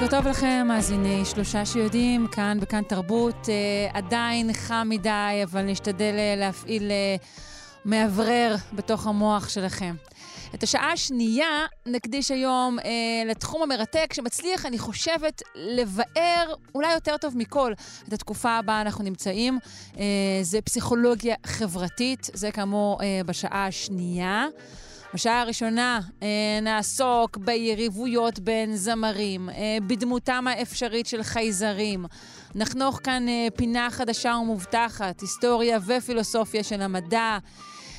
בוקר טוב לכם, מאזיני שלושה שיודעים, כאן בכאן תרבות. אה, עדיין חם מדי, אבל נשתדל אה, להפעיל אה, מאוורר בתוך המוח שלכם. את השעה השנייה נקדיש היום אה, לתחום המרתק, שמצליח, אני חושבת, לבאר אולי יותר טוב מכל את התקופה הבאה אנחנו נמצאים. אה, זה פסיכולוגיה חברתית, זה כאמור אה, בשעה השנייה. בשעה הראשונה אה, נעסוק ביריבויות בין זמרים, אה, בדמותם האפשרית של חייזרים. נחנוך כאן אה, פינה חדשה ומובטחת, היסטוריה ופילוסופיה של המדע.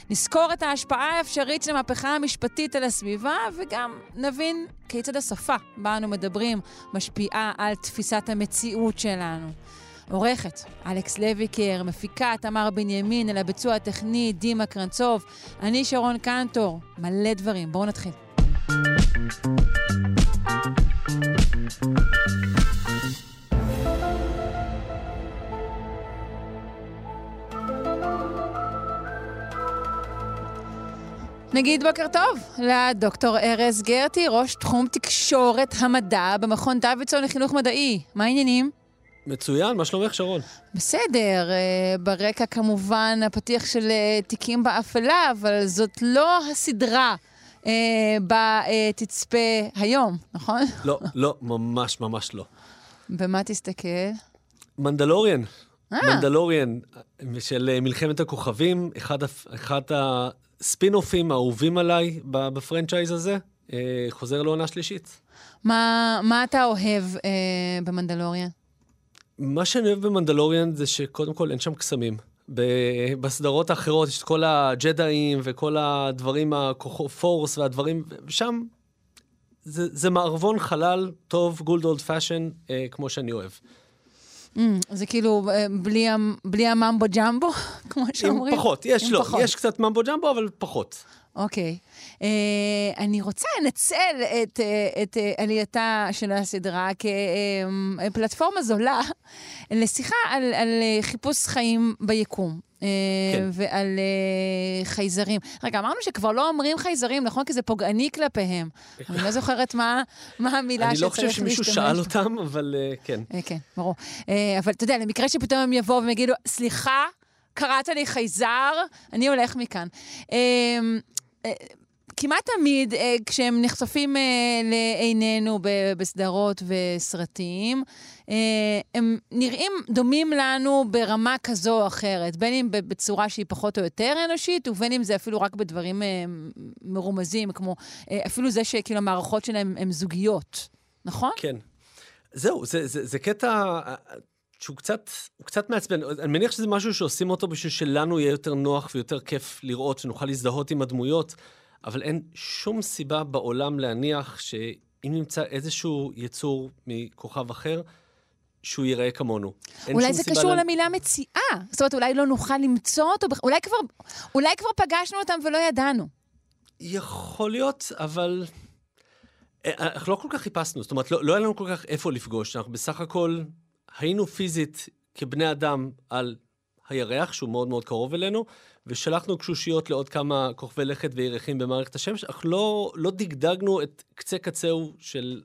נזכור את ההשפעה האפשרית של המהפכה המשפטית על הסביבה, וגם נבין כיצד השפה בה אנו מדברים משפיעה על תפיסת המציאות שלנו. עורכת, אלכס לויקר, מפיקה, תמר בנימין, אל הביצוע הטכני, דימה קרנצוב, אני שרון קנטור, מלא דברים. בואו נתחיל. נגיד בוקר טוב לדוקטור ארז גרטי, ראש תחום תקשורת המדע במכון דוידסון לחינוך מדעי. מה העניינים? מצוין, מה שלומך, שרון? בסדר, אה, ברקע כמובן הפתיח של אה, תיקים באפלה, אבל זאת לא הסדרה אה, בה תצפה היום, נכון? לא, לא, ממש ממש לא. במה תסתכל? מנדלוריאן. מנדלוריאן של מלחמת הכוכבים, אחד, אחד הספין-אופים האהובים עליי ב franchise הזה, חוזר לעונה שלישית. מה, מה אתה אוהב אה, במנדלוריאן? מה שאני אוהב במנדלוריאן זה שקודם כל אין שם קסמים. בסדרות האחרות יש את כל הג'דאים וכל הדברים, ה Force והדברים, ושם זה, זה מערבון חלל טוב, good old fashion, אה, כמו שאני אוהב. Mm, זה כאילו אה, בלי, בלי הממבו ג'מבו, כמו שאומרים? פחות, יש לא, פחות. יש קצת ממבו ג'מבו, אבל פחות. אוקיי. Okay. Uh, אני רוצה לנצל את, uh, את uh, עלייתה של הסדרה כפלטפורמה זולה לשיחה על, על חיפוש חיים ביקום. כן. ועל חייזרים. רגע, אמרנו שכבר לא אומרים חייזרים, נכון? כי זה פוגעני כלפיהם. אני לא זוכרת מה, מה המילה שצריך להשתמש. אני לא חושב שמישהו שאל אותם, אבל כן. כן, ברור. אבל אתה יודע, למקרה שפתאום הם יבואו ויגידו, סליחה, קראת לי חייזר, אני הולך מכאן. Uh, כמעט תמיד אה, כשהם נחשפים אה, לעינינו בסדרות וסרטים, אה, הם נראים דומים לנו ברמה כזו או אחרת, בין אם בצורה שהיא פחות או יותר אנושית, ובין אם זה אפילו רק בדברים מרומזים, כמו אפילו זה שכאילו המערכות שלהם הן זוגיות, נכון? כן. זהו, זה, זה, זה קטע שהוא קצת, הוא קצת מעצבן. אני מניח שזה משהו שעושים אותו בשביל שלנו יהיה יותר נוח ויותר כיף לראות, שנוכל להזדהות עם הדמויות, אבל אין שום סיבה בעולם להניח שאם נמצא איזשהו יצור מכוכב אחר, שהוא ייראה כמונו. אולי זה קשור לה... למילה מציאה. זאת אומרת, אולי לא נוכל למצוא אותו, אולי כבר, אולי כבר פגשנו אותם ולא ידענו. יכול להיות, אבל... אה, אנחנו לא כל כך חיפשנו, זאת אומרת, לא, לא היה לנו כל כך איפה לפגוש, אנחנו בסך הכל היינו פיזית כבני אדם על הירח, שהוא מאוד מאוד קרוב אלינו, ושלחנו קשושיות לעוד כמה כוכבי לכת וירחים במערכת השמש, אך לא, לא דגדגנו את קצה קצהו של,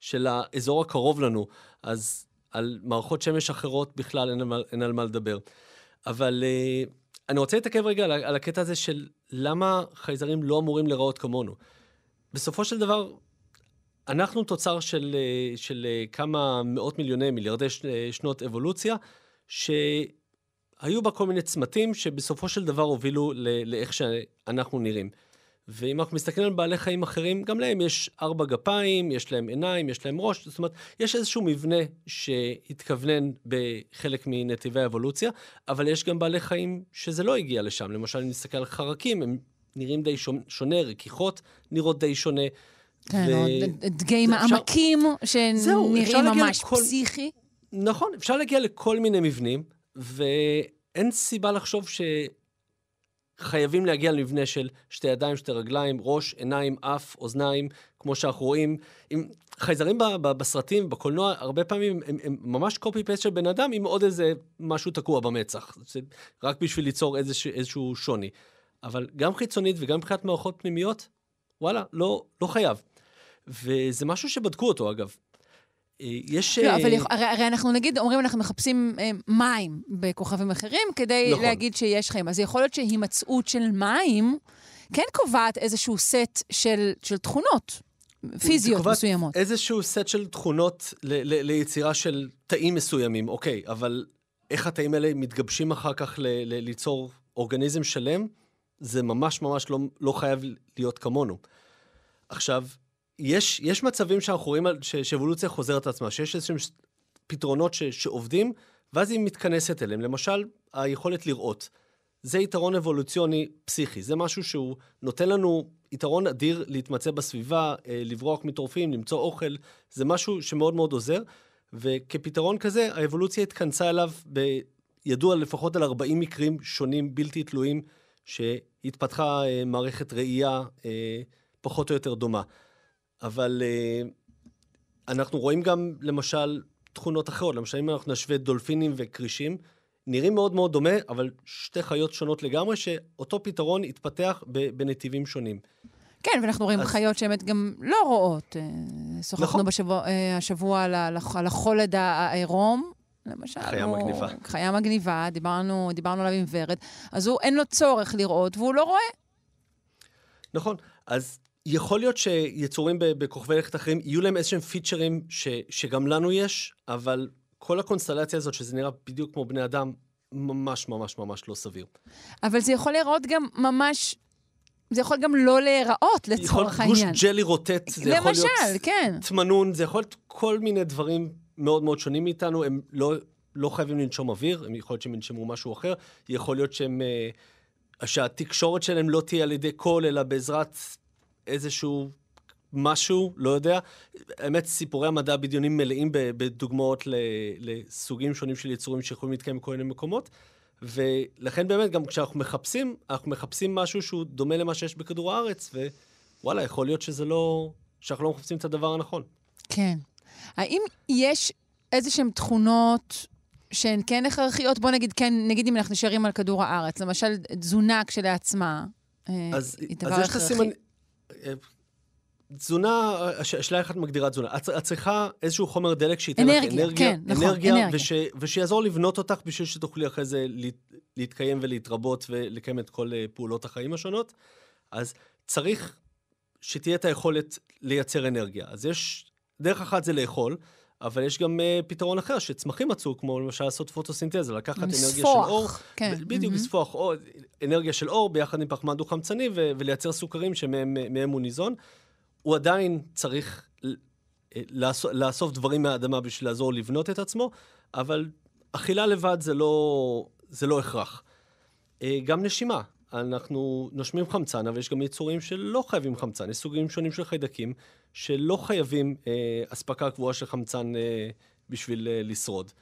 של האזור הקרוב לנו. אז על מערכות שמש אחרות בכלל אין, אין על מה לדבר. אבל uh, אני רוצה להתעכב רגע על, על הקטע הזה של למה חייזרים לא אמורים להיראות כמונו. בסופו של דבר, אנחנו תוצר של, אה, של אה, כמה מאות מיליוני, מיליארדי אה, שנות אבולוציה, שהיו בה כל מיני צמתים שבסופו של דבר הובילו לאיך שאנחנו נראים. ואם אנחנו מסתכלים על בעלי חיים אחרים, גם להם יש ארבע גפיים, יש להם עיניים, יש להם ראש, זאת אומרת, יש איזשהו מבנה שהתכוונן בחלק מנתיבי האבולוציה, אבל יש גם בעלי חיים שזה לא הגיע לשם. למשל, אם נסתכל על חרקים, הם נראים די שונה, רכיכות נראות די שונה. כן, ו... דגי מעמקים שנראים ממש לכל... פסיכי. נכון, אפשר להגיע לכל מיני מבנים, ואין סיבה לחשוב חייבים להגיע למבנה של שתי ידיים, שתי רגליים, ראש, עיניים, אף, אוזניים, כמו שאנחנו רואים. עם חייזרים ב- ב- בסרטים, בקולנוע, הרבה פעמים הם, הם ממש קופי-פייסט של בן אדם עם עוד איזה משהו תקוע במצח. זה רק בשביל ליצור איזשה, איזשהו שוני. אבל גם חיצונית וגם מבחינת מערכות פנימיות, וואלה, לא, לא חייב. וזה משהו שבדקו אותו, אגב. אה, יש... לא, אה, אבל יכ- הרי, הרי אנחנו נגיד, אומרים, אנחנו מחפשים אה, מים בכוכבים אחרים כדי נכון. להגיד שיש חיים. אז יכול להיות שהימצאות של מים כן קובעת איזשהו סט של, של תכונות פיזיות מסוימות. איזשהו סט של תכונות ל- ל- ליצירה של תאים מסוימים, אוקיי, אבל איך התאים האלה מתגבשים אחר כך ל- ל- ליצור אורגניזם שלם, זה ממש ממש לא, לא חייב להיות כמונו. עכשיו, יש, יש מצבים שאנחנו רואים שאבולוציה חוזרת על עצמה, שיש איזשהם פתרונות ש- שעובדים, ואז היא מתכנסת אליהם. למשל, היכולת לראות. זה יתרון אבולוציוני פסיכי, זה משהו שהוא נותן לנו יתרון אדיר להתמצא בסביבה, אה, לברוח מטורפים, למצוא אוכל, זה משהו שמאוד מאוד עוזר, וכפתרון כזה, האבולוציה התכנסה אליו, ב... ידוע לפחות על 40 מקרים שונים, בלתי תלויים, שהתפתחה אה, מערכת ראייה אה, פחות או יותר דומה. אבל אה, אנחנו רואים גם, למשל, תכונות אחרות. למשל, אם אנחנו נשווה דולפינים וכרישים, נראים מאוד מאוד דומה, אבל שתי חיות שונות לגמרי, שאותו פתרון התפתח בנתיבים שונים. כן, ואנחנו רואים אז- חיות שבאמת גם לא רואות. אה, שוחחנו נכון. בשבוע, אה, השבוע על, על החולד העירום. למשל, חיה הוא- מגניבה. חיה מגניבה, דיברנו, דיברנו עליו עם ורד. אז הוא, אין לו צורך לראות, והוא לא רואה. נכון. אז יכול להיות שיצורים בכוכבי לכת אחרים, יהיו להם איזשהם פיצ'רים ש, שגם לנו יש, אבל כל הקונסטלציה הזאת, שזה נראה בדיוק כמו בני אדם, ממש ממש ממש לא סביר. אבל זה יכול להיראות גם ממש... זה יכול גם לא להיראות, יכול לצורך להיות גוש העניין. ג'לי רוטט, זה יכול למשל, להיות כן. תמנון, זה יכול להיות כל מיני דברים מאוד מאוד שונים מאיתנו, הם לא, לא חייבים לנשום אוויר, הם יכול להיות שהם ינשמו משהו אחר, יכול להיות שהם, אה, שהתקשורת שלהם לא תהיה על ידי קול, אלא בעזרת איזשהו משהו, לא יודע. האמת, סיפורי המדע הבדיונים מלאים בדוגמאות לסוגים שונים של יצורים שיכולים להתקיים בכל מיני מקומות. ולכן באמת, גם כשאנחנו מחפשים, אנחנו מחפשים משהו שהוא דומה למה שיש בכדור הארץ, ווואלה, יכול להיות שזה לא... שאנחנו לא מחפשים את הדבר הנכון. כן. האם יש איזה שהן תכונות שהן כן הכרחיות? בוא נגיד, כן, נגיד אם אנחנו נשארים על כדור הארץ, למשל תזונה כשלעצמה, אה, אז, היא אז דבר יש את הכרחי. הסימן... תזונה, הש- השאלה איך את מגדירה תזונה. את, צריכה איזשהו חומר דלק שייתן לך אנרגיה, אנרגיה, כן, נכון, אנרגיה, אנרגיה. וש, ושיעזור לבנות אותך בשביל שתוכלי אחרי זה להת, להתקיים ולהתרבות ולקיים את כל אה, פעולות החיים השונות. אז צריך שתהיה את היכולת לייצר אנרגיה. אז יש, דרך אחת זה לאכול, אבל יש גם uh, פתרון אחר שצמחים מצאו, כמו למשל לעשות פוטוסינתזה, לקחת אנרגיה של אור. כן. בדיוק, מהמם. לספוח אור, אנרגיה של אור ביחד עם פחמן דו-חמצני ו- ולייצר סוכרים שמהם מהם הוא ניזון. הוא עדיין צריך ל- אה, לאסוף, לאסוף דברים מהאדמה בשביל לעזור לבנות את עצמו, אבל אכילה לבד זה לא, זה לא הכרח. אה, גם נשימה. אנחנו נושמים חמצן, אבל יש גם יצורים שלא חייבים חמצן. יש סוגים שונים של חיידקים שלא חייבים אה, אספקה קבועה של חמצן אה, בשביל אה, לשרוד.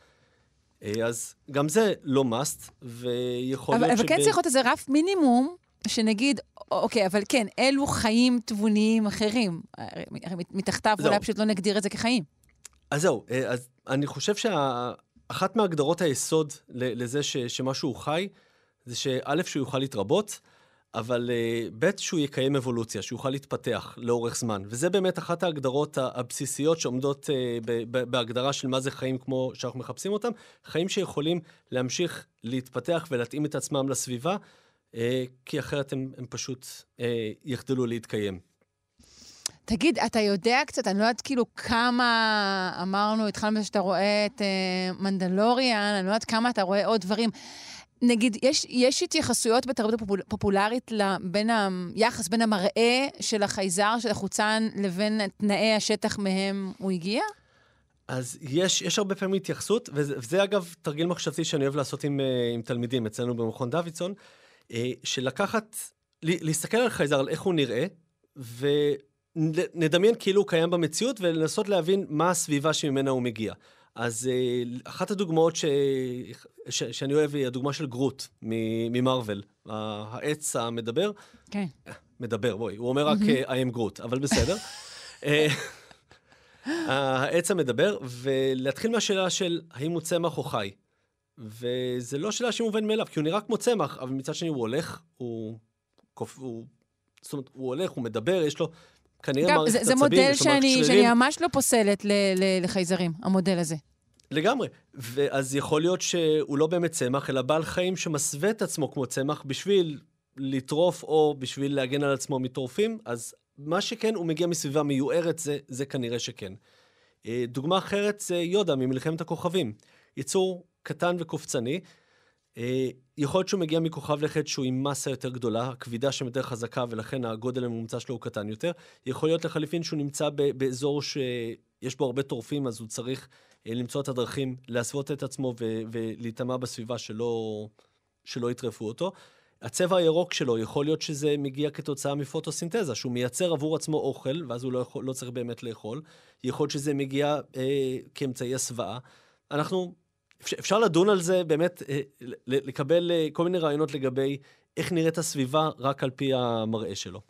אה, אז גם זה לא must, ויכול אבל, להיות אבל כן צריך להיות איזה רף מינימום, שנגיד, אוקיי, אבל כן, אלו חיים תבוניים אחרים. הרי מתחתיו זהו. אולי פשוט לא נגדיר את זה כחיים. אז זהו, אה, אז אני חושב שאחת מהגדרות היסוד לזה ש, שמשהו חי, זה שא', שהוא יוכל להתרבות, אבל אה, ב', שהוא יקיים אבולוציה, שהוא יוכל להתפתח לאורך זמן. וזה באמת אחת ההגדרות הבסיסיות שעומדות אה, בהגדרה של מה זה חיים כמו שאנחנו מחפשים אותם. חיים שיכולים להמשיך להתפתח ולהתאים את עצמם לסביבה, אה, כי אחרת הם, הם פשוט יחדלו להתקיים. תגיד, אתה יודע קצת, אני לא יודעת כאילו כמה, אמרנו, התחלנו בזה שאתה רואה את אה, מנדלוריאן, אני לא יודעת כמה אתה רואה עוד דברים. נגיד, יש, יש התייחסויות בתרבות הפופול, הפופולרית בין היחס בין המראה של החייזר, של החוצן, לבין תנאי השטח מהם הוא הגיע? אז יש, יש הרבה פעמים התייחסות, וזה, וזה אגב תרגיל מחשבתי שאני אוהב לעשות עם, אה, עם תלמידים אצלנו במכון דוידסון, אה, שלקחת, להסתכל על חייזר, על איך הוא נראה, ונדמיין כאילו הוא קיים במציאות, ולנסות להבין מה הסביבה שממנה הוא מגיע. אז אה, אחת הדוגמאות ש... ש... שאני אוהב היא הדוגמה של גרוט ממרוויל, העץ המדבר. כן. מדבר, בואי, הוא אומר רק I am גרוט, אבל בסדר. העץ המדבר, ולהתחיל מהשאלה של האם הוא צמח או חי. וזה לא שאלה שמובן מאליו, כי הוא נראה כמו צמח, אבל מצד שני הוא הולך, הוא... הוא... זאת אומרת, הוא הולך, הוא מדבר, יש לו כנראה מערכת עצבים, זה מודל שאני, שאני ממש לא פוסלת ל, ל, לחייזרים, המודל הזה. לגמרי. ואז יכול להיות שהוא לא באמת צמח, אלא בעל חיים שמסווה את עצמו כמו צמח בשביל לטרוף או בשביל להגן על עצמו מטורפים, אז מה שכן, הוא מגיע מסביבה מיוערת, זה, זה כנראה שכן. אה, דוגמה אחרת זה יודה ממלחמת הכוכבים. יצור קטן וקופצני. אה, יכול להיות שהוא מגיע מכוכב לכת שהוא עם מסה יותר גדולה, הכבידה שם יותר חזקה ולכן הגודל הממוצע שלו הוא קטן יותר. יכול להיות לחליפין שהוא נמצא באזור שיש בו הרבה טורפים, אז הוא צריך אה, למצוא את הדרכים להסוות את עצמו ולהיטמע בסביבה שלא, שלא יטרפו אותו. הצבע הירוק שלו, יכול להיות שזה מגיע כתוצאה מפוטוסינתזה, שהוא מייצר עבור עצמו אוכל, ואז הוא לא, יכול, לא צריך באמת לאכול. יכול להיות שזה מגיע אה, כאמצעי הסוואה. אנחנו אפשר לדון על זה, באמת, אה, לקבל אה, כל מיני רעיונות לגבי איך נראית הסביבה רק על פי המראה שלו.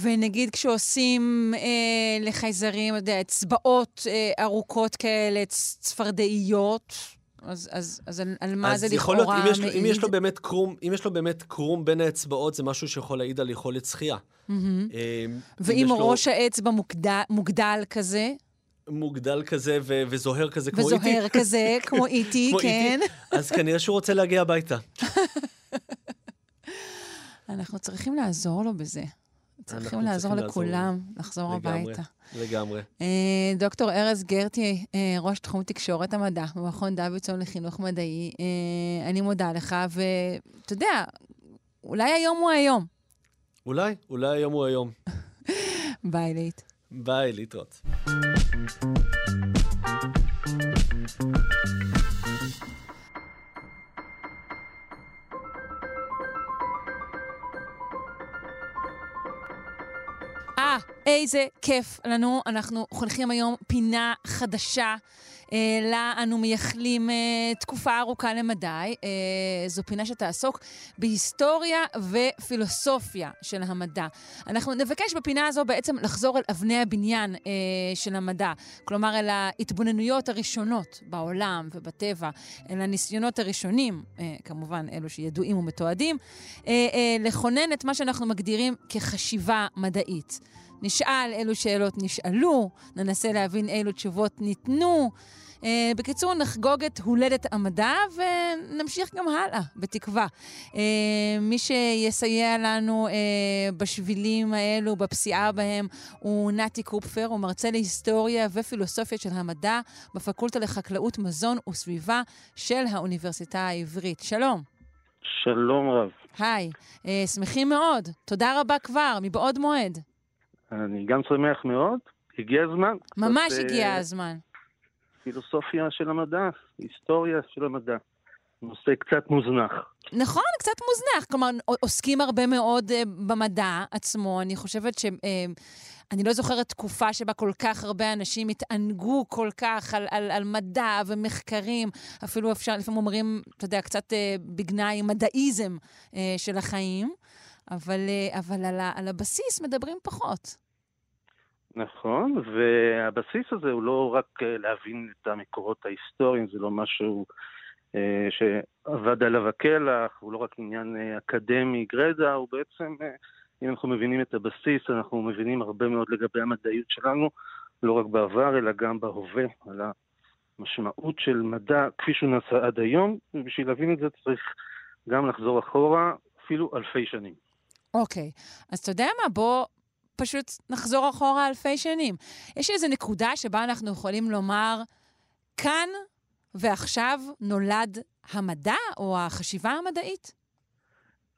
ונגיד כשעושים אה, לחייזרים, אתה יודע, אצבעות אה, ארוכות כאלה, צפרדעיות, אז, אז, אז על, על מה זה לכאורה מעיד? אם יש, אם יש לו באמת קרום, אם יש לו באמת קרום בין האצבעות, זה משהו שיכול להעיד על יכולת שחייה. Mm-hmm. אה, ואם ראש לו... האצבע מוגדל, מוגדל כזה? מוגדל כזה ו- וזוהר כזה כמו איטי. וזוהר כזה, כמו איטי, כן. אז כנראה שהוא רוצה להגיע הביתה. אנחנו צריכים לעזור לו בזה. צריכים לעזור לכולם לחזור הביתה. לגמרי. אה, דוקטור ארז גרטי, אה, ראש תחום תקשורת המדע במכון דוידסון לחינוך מדעי, אה, אני מודה לך, ואתה יודע, אולי היום הוא היום. אולי, אולי היום הוא היום. ביי, ליט. ביי, להתראות. אה, איזה כיף לנו. אנחנו חונכים היום פינה חדשה אה, לה אנו מייחלים אה, תקופה ארוכה למדי. אה, זו פינה שתעסוק בהיסטוריה ופילוסופיה של המדע. אנחנו נבקש בפינה הזו בעצם לחזור אל אבני הבניין של המדע, כלומר אל ההתבוננויות הראשונות בעולם ובטבע, אל הניסיונות הראשונים, כמובן אלו שידועים ומתועדים, לכונן את מה שאנחנו מגדירים כחשיבה מדעית. נשאל אילו שאלות נשאלו, ננסה להבין אילו תשובות ניתנו. Uh, בקיצור, נחגוג את הולדת המדע ונמשיך גם הלאה, בתקווה. Uh, מי שיסייע לנו uh, בשבילים האלו, בפסיעה בהם, הוא נתי קופפר, הוא מרצה להיסטוריה ופילוסופיה של המדע בפקולטה לחקלאות, מזון וסביבה של האוניברסיטה העברית. שלום. שלום רב. היי, uh, שמחים מאוד. תודה רבה כבר, מבעוד מועד. אני גם שמח מאוד. הגיע הזמן. ממש הגיע הזמן. פילוסופיה של המדע, היסטוריה של המדע. נושא קצת מוזנח. נכון, קצת מוזנח. כלומר, עוסקים הרבה מאוד uh, במדע עצמו. אני חושבת ש... Uh, אני לא זוכרת תקופה שבה כל כך הרבה אנשים התענגו כל כך על, על, על מדע ומחקרים. אפילו אפשר, לפעמים אומרים, אתה יודע, קצת uh, בגנאי מדעיזם uh, של החיים. uh, אבל על, ה, על הבסיס מדברים פחות. נכון, והבסיס הזה הוא לא רק אה, להבין את המקורות ההיסטוריים, זה לא משהו אה, שאבד עליו הקלח, הוא לא רק עניין אה, אקדמי גרידא, הוא בעצם, אה, אם אנחנו מבינים את הבסיס, אנחנו מבינים הרבה מאוד לגבי המדעיות שלנו, לא רק בעבר, אלא גם בהווה, על המשמעות של מדע כפי שהוא נעשה עד היום, ובשביל להבין את זה צריך גם לחזור אחורה, אפילו אלפי שנים. אוקיי. אז אתה יודע מה? בוא פשוט נחזור אחורה אלפי שנים. יש איזו נקודה שבה אנחנו יכולים לומר, כאן ועכשיו נולד המדע או החשיבה המדעית?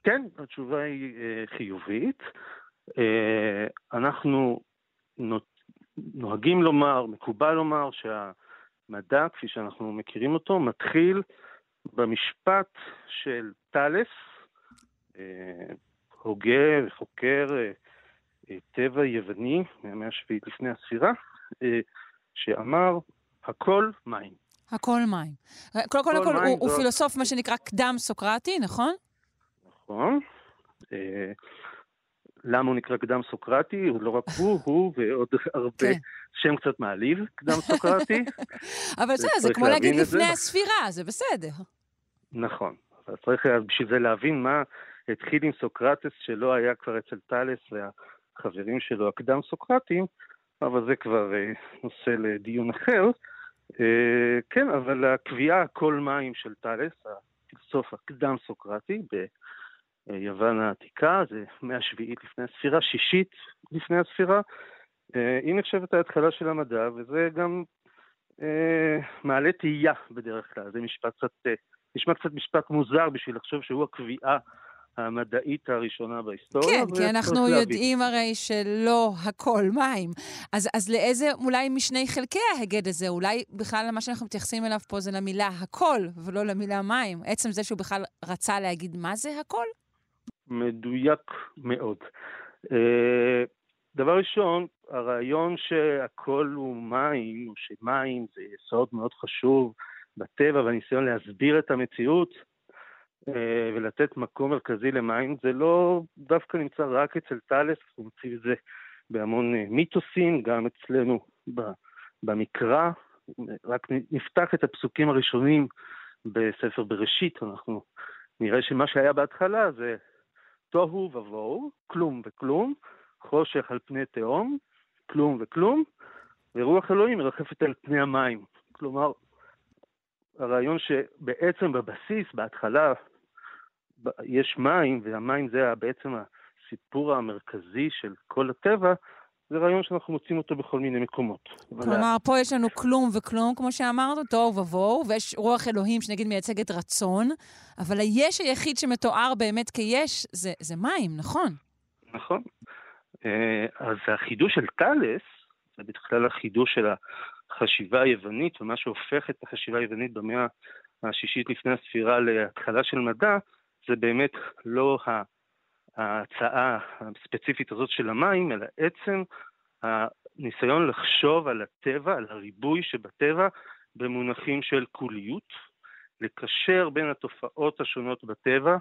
כן, התשובה היא אה, חיובית. אה, אנחנו נוהגים לומר, מקובל לומר, שהמדע, כפי שאנחנו מכירים אותו, מתחיל במשפט של טאלס, אה, הוגה וחוקר אה, טבע יווני מהמאה השביעית לפני הספירה, אה, שאמר, הכל מים. הכל מים. קודם כל, כל, הוא, הוא פילוסוף, מה שנקרא קדם סוקרטי, נכון? נכון. אה, למה הוא נקרא קדם סוקרטי? הוא לא רק הוא, הוא ועוד הרבה, כן. שם קצת מעליב, קדם סוקרטי. אבל זה, זה כמו להגיד לפני הספירה, זה בסדר. נכון. אז צריך בשביל זה להבין מה התחיל עם סוקרטס שלא היה כבר אצל טאלס והחברים שלו הקדם סוקרטים, אבל זה כבר אה, נושא לדיון אחר. אה, כן, אבל הקביעה הכל מים של טאלס, הפילוסוף הקדם סוקרטי ביוון העתיקה, זה מאה שביעית לפני הספירה, שישית לפני הספירה, אה, היא נחשבת ההתחלה של המדע, וזה גם מעלה תהייה בדרך כלל, זה משפט קצת נשמע קצת משפט מוזר בשביל לחשוב שהוא הקביעה המדעית הראשונה בהיסטוריה. כן, כי אנחנו יודעים להבין. הרי שלא הכל מים. אז, אז לאיזה, אולי משני חלקי ההיגד הזה, אולי בכלל מה שאנחנו מתייחסים אליו פה זה למילה הכל, ולא למילה מים. עצם זה שהוא בכלל רצה להגיד מה זה הכל? מדויק מאוד. אה, דבר ראשון, הרעיון שהכל הוא מים, או שמים זה יסוד מאוד חשוב, בטבע והניסיון להסביר את המציאות ולתת מקום מרכזי למים, זה לא דווקא נמצא רק אצל טאלס, הוא מציב את זה בהמון אה, מיתוסים, גם אצלנו במקרא. רק נפתח את הפסוקים הראשונים בספר בראשית, אנחנו נראה שמה שהיה בהתחלה זה תוהו ובוהו, כלום וכלום, חושך על פני תהום, כלום וכלום, ורוח אלוהים מרחפת על פני המים. כלומר, הרעיון שבעצם בבסיס, בהתחלה, יש מים, והמים זה בעצם הסיפור המרכזי של כל הטבע, זה רעיון שאנחנו מוצאים אותו בכל מיני מקומות. כלומר, פה יש לנו כלום וכלום, כמו שאמרת, תוהו ובוהו, ויש רוח אלוהים שנגיד מייצגת רצון, אבל היש היחיד שמתואר באמת כיש זה, זה מים, נכון? נכון. אה, אז החידוש של טאלס, זה בכלל החידוש של החשיבה היוונית, ומה שהופך את החשיבה היוונית במאה השישית לפני הספירה להתחלה של מדע, זה באמת לא ההצעה הספציפית הזאת של המים, אלא עצם הניסיון לחשוב על הטבע, על הריבוי שבטבע, במונחים של קוליות, לקשר בין התופעות השונות בטבע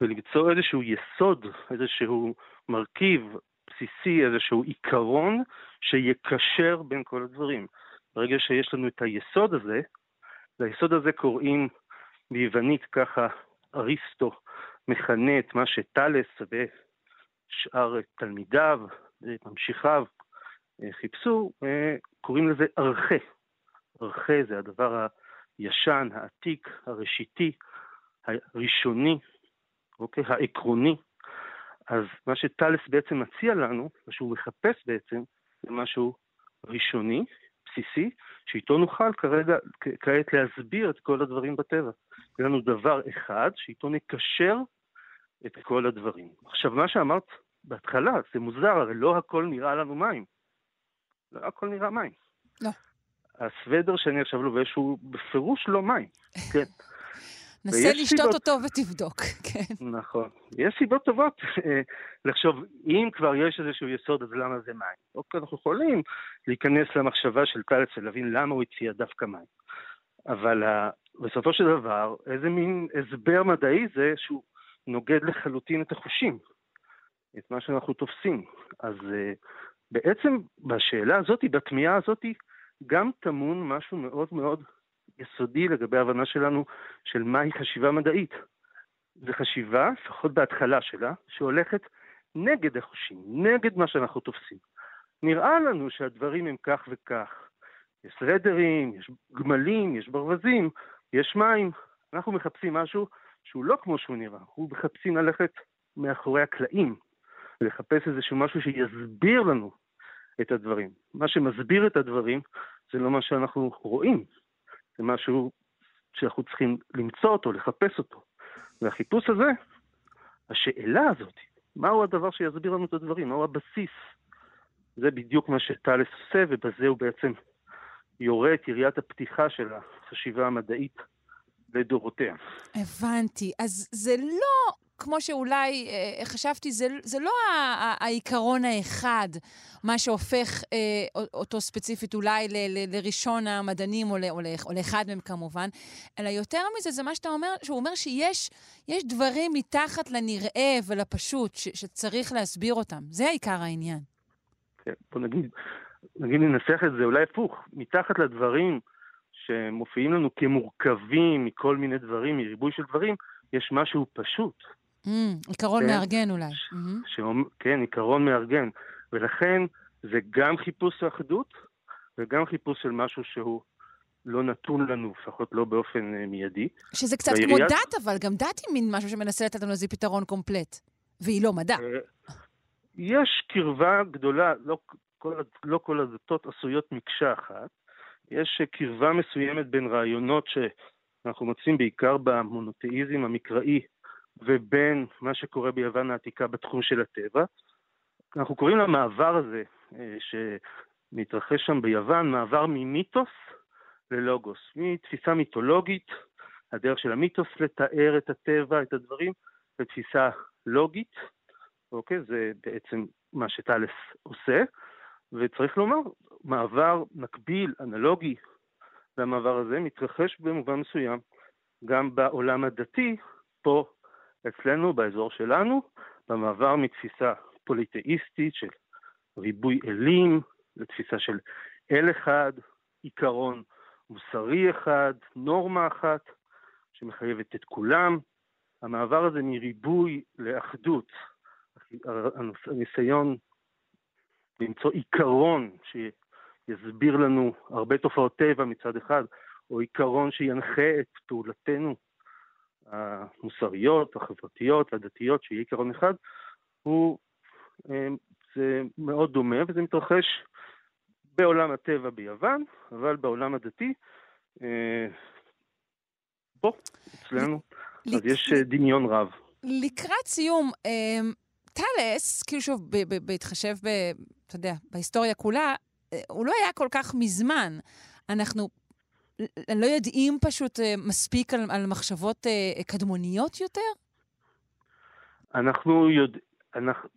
ולמצוא איזשהו יסוד, איזשהו מרכיב בסיסי, איזשהו עיקרון שיקשר בין כל הדברים. ברגע שיש לנו את היסוד הזה, ליסוד הזה קוראים ביוונית ככה אריסטו מכנה את מה שטלס ושאר תלמידיו וממשיכיו אה, חיפשו, אה, קוראים לזה ארכה. ארכה זה הדבר הישן, העתיק, הראשיתי, הראשוני, אוקיי? העקרוני. אז מה שטלס בעצם מציע לנו, מה שהוא מחפש בעצם, זה משהו ראשוני, בסיסי, שאיתו נוכל כרגע, כעת להסביר את כל הדברים בטבע. יהיה לנו דבר אחד שאיתו נקשר את כל הדברים. עכשיו, מה שאמרת בהתחלה, זה מוזר, הרי לא הכל נראה לנו מים. לא הכל נראה מים. לא. הסוודר שאני עכשיו לובש הוא בפירוש לא מים, כן. נסה לשתות סיבות... אותו ותבדוק, כן. נכון. יש סיבות טובות אה, לחשוב, אם כבר יש איזשהו יסוד, אז למה זה מים? אוקיי, אנחנו יכולים להיכנס למחשבה של קלץ ולהבין למה הוא הציע דווקא מים. אבל uh, בסופו של דבר, איזה מין הסבר מדעי זה שהוא נוגד לחלוטין את החושים, את מה שאנחנו תופסים. אז uh, בעצם בשאלה הזאת, בתמיהה הזאת, גם טמון משהו מאוד מאוד יסודי לגבי ההבנה שלנו של מהי חשיבה מדעית. זו חשיבה, לפחות בהתחלה שלה, שהולכת נגד החושים, נגד מה שאנחנו תופסים. נראה לנו שהדברים הם כך וכך. יש סרדרים, יש גמלים, יש ברווזים, יש מים. אנחנו מחפשים משהו שהוא לא כמו שהוא נראה, אנחנו מחפשים ללכת מאחורי הקלעים, לחפש איזשהו משהו שיסביר לנו את הדברים. מה שמסביר את הדברים זה לא מה שאנחנו רואים, זה משהו שאנחנו צריכים למצוא אותו, לחפש אותו. והחיפוש הזה, השאלה הזאת, מהו הדבר שיסביר לנו את הדברים, מהו הבסיס, זה בדיוק מה שטלס עושה, ובזה הוא בעצם יורה את יריית הפתיחה של החשיבה המדעית לדורותיה. הבנתי. אז זה לא כמו שאולי אה, חשבתי, זה, זה לא העיקרון האחד, מה שהופך אה, אותו ספציפית אולי ל, ל, לראשון המדענים, או, ל, או, ל, או לאחד מהם כמובן, אלא יותר מזה, זה מה שאתה אומר, שהוא אומר שיש דברים מתחת לנראה ולפשוט ש, שצריך להסביר אותם. זה עיקר העניין. כן, בוא נגיד, נגיד ננסח את זה אולי הפוך, מתחת לדברים שמופיעים לנו כמורכבים מכל מיני דברים, מריבוי של דברים, יש משהו פשוט. Mm, עיקרון כן? מארגן אולי. mm-hmm. כן, עיקרון מארגן. ולכן זה גם חיפוש אחדות וגם חיפוש של משהו שהוא לא נתון לנו, לפחות לא באופן uh, מיידי. שזה קצת. כמו דת, אבל גם דת היא מין משהו שמנסה לתת לנו איזה פתרון קומפלט. והיא לא מדע. אה, יש קרבה גדולה, לא כל, לא כל הדתות עשויות מקשה אחת. יש קרבה מסוימת בין רעיונות שאנחנו מוצאים בעיקר במונותאיזם המקראי ובין מה שקורה ביוון העתיקה בתחום של הטבע. אנחנו קוראים למעבר הזה אה, שמתרחש שם ביוון, מעבר ממיתוס ללוגוס, מתפיסה מיתולוגית, הדרך של המיתוס לתאר את הטבע, את הדברים, לתפיסה לוגית, אוקיי? זה בעצם מה שטלס עושה, וצריך לומר, מעבר מקביל, אנלוגי, למעבר הזה מתרחש במובן מסוים גם בעולם הדתי, פה אצלנו, באזור שלנו, במעבר מתפיסה פוליטאיסטית של ריבוי אלים לתפיסה של אל אחד, עיקרון מוסרי אחד, נורמה אחת שמחייבת את כולם. המעבר הזה מריבוי לאחדות, הניסיון למצוא עיקרון שיסביר לנו הרבה תופעות טבע מצד אחד, או עיקרון שינחה את פעולתנו המוסריות, החברתיות, הדתיות, שיהיה עיקרון אחד, הוא, אה, זה מאוד דומה וזה מתרחש בעולם הטבע ביוון, אבל בעולם הדתי, אה, פה, אצלנו, אז יש אה, דמיון רב. לקראת סיום, טלס, כאילו שוב, בהתחשב, אתה יודע, בהיסטוריה כולה, הוא לא היה כל כך מזמן. אנחנו לא יודעים פשוט אה, מספיק על, על מחשבות אה, קדמוניות יותר? אנחנו, יודע, אנחנו,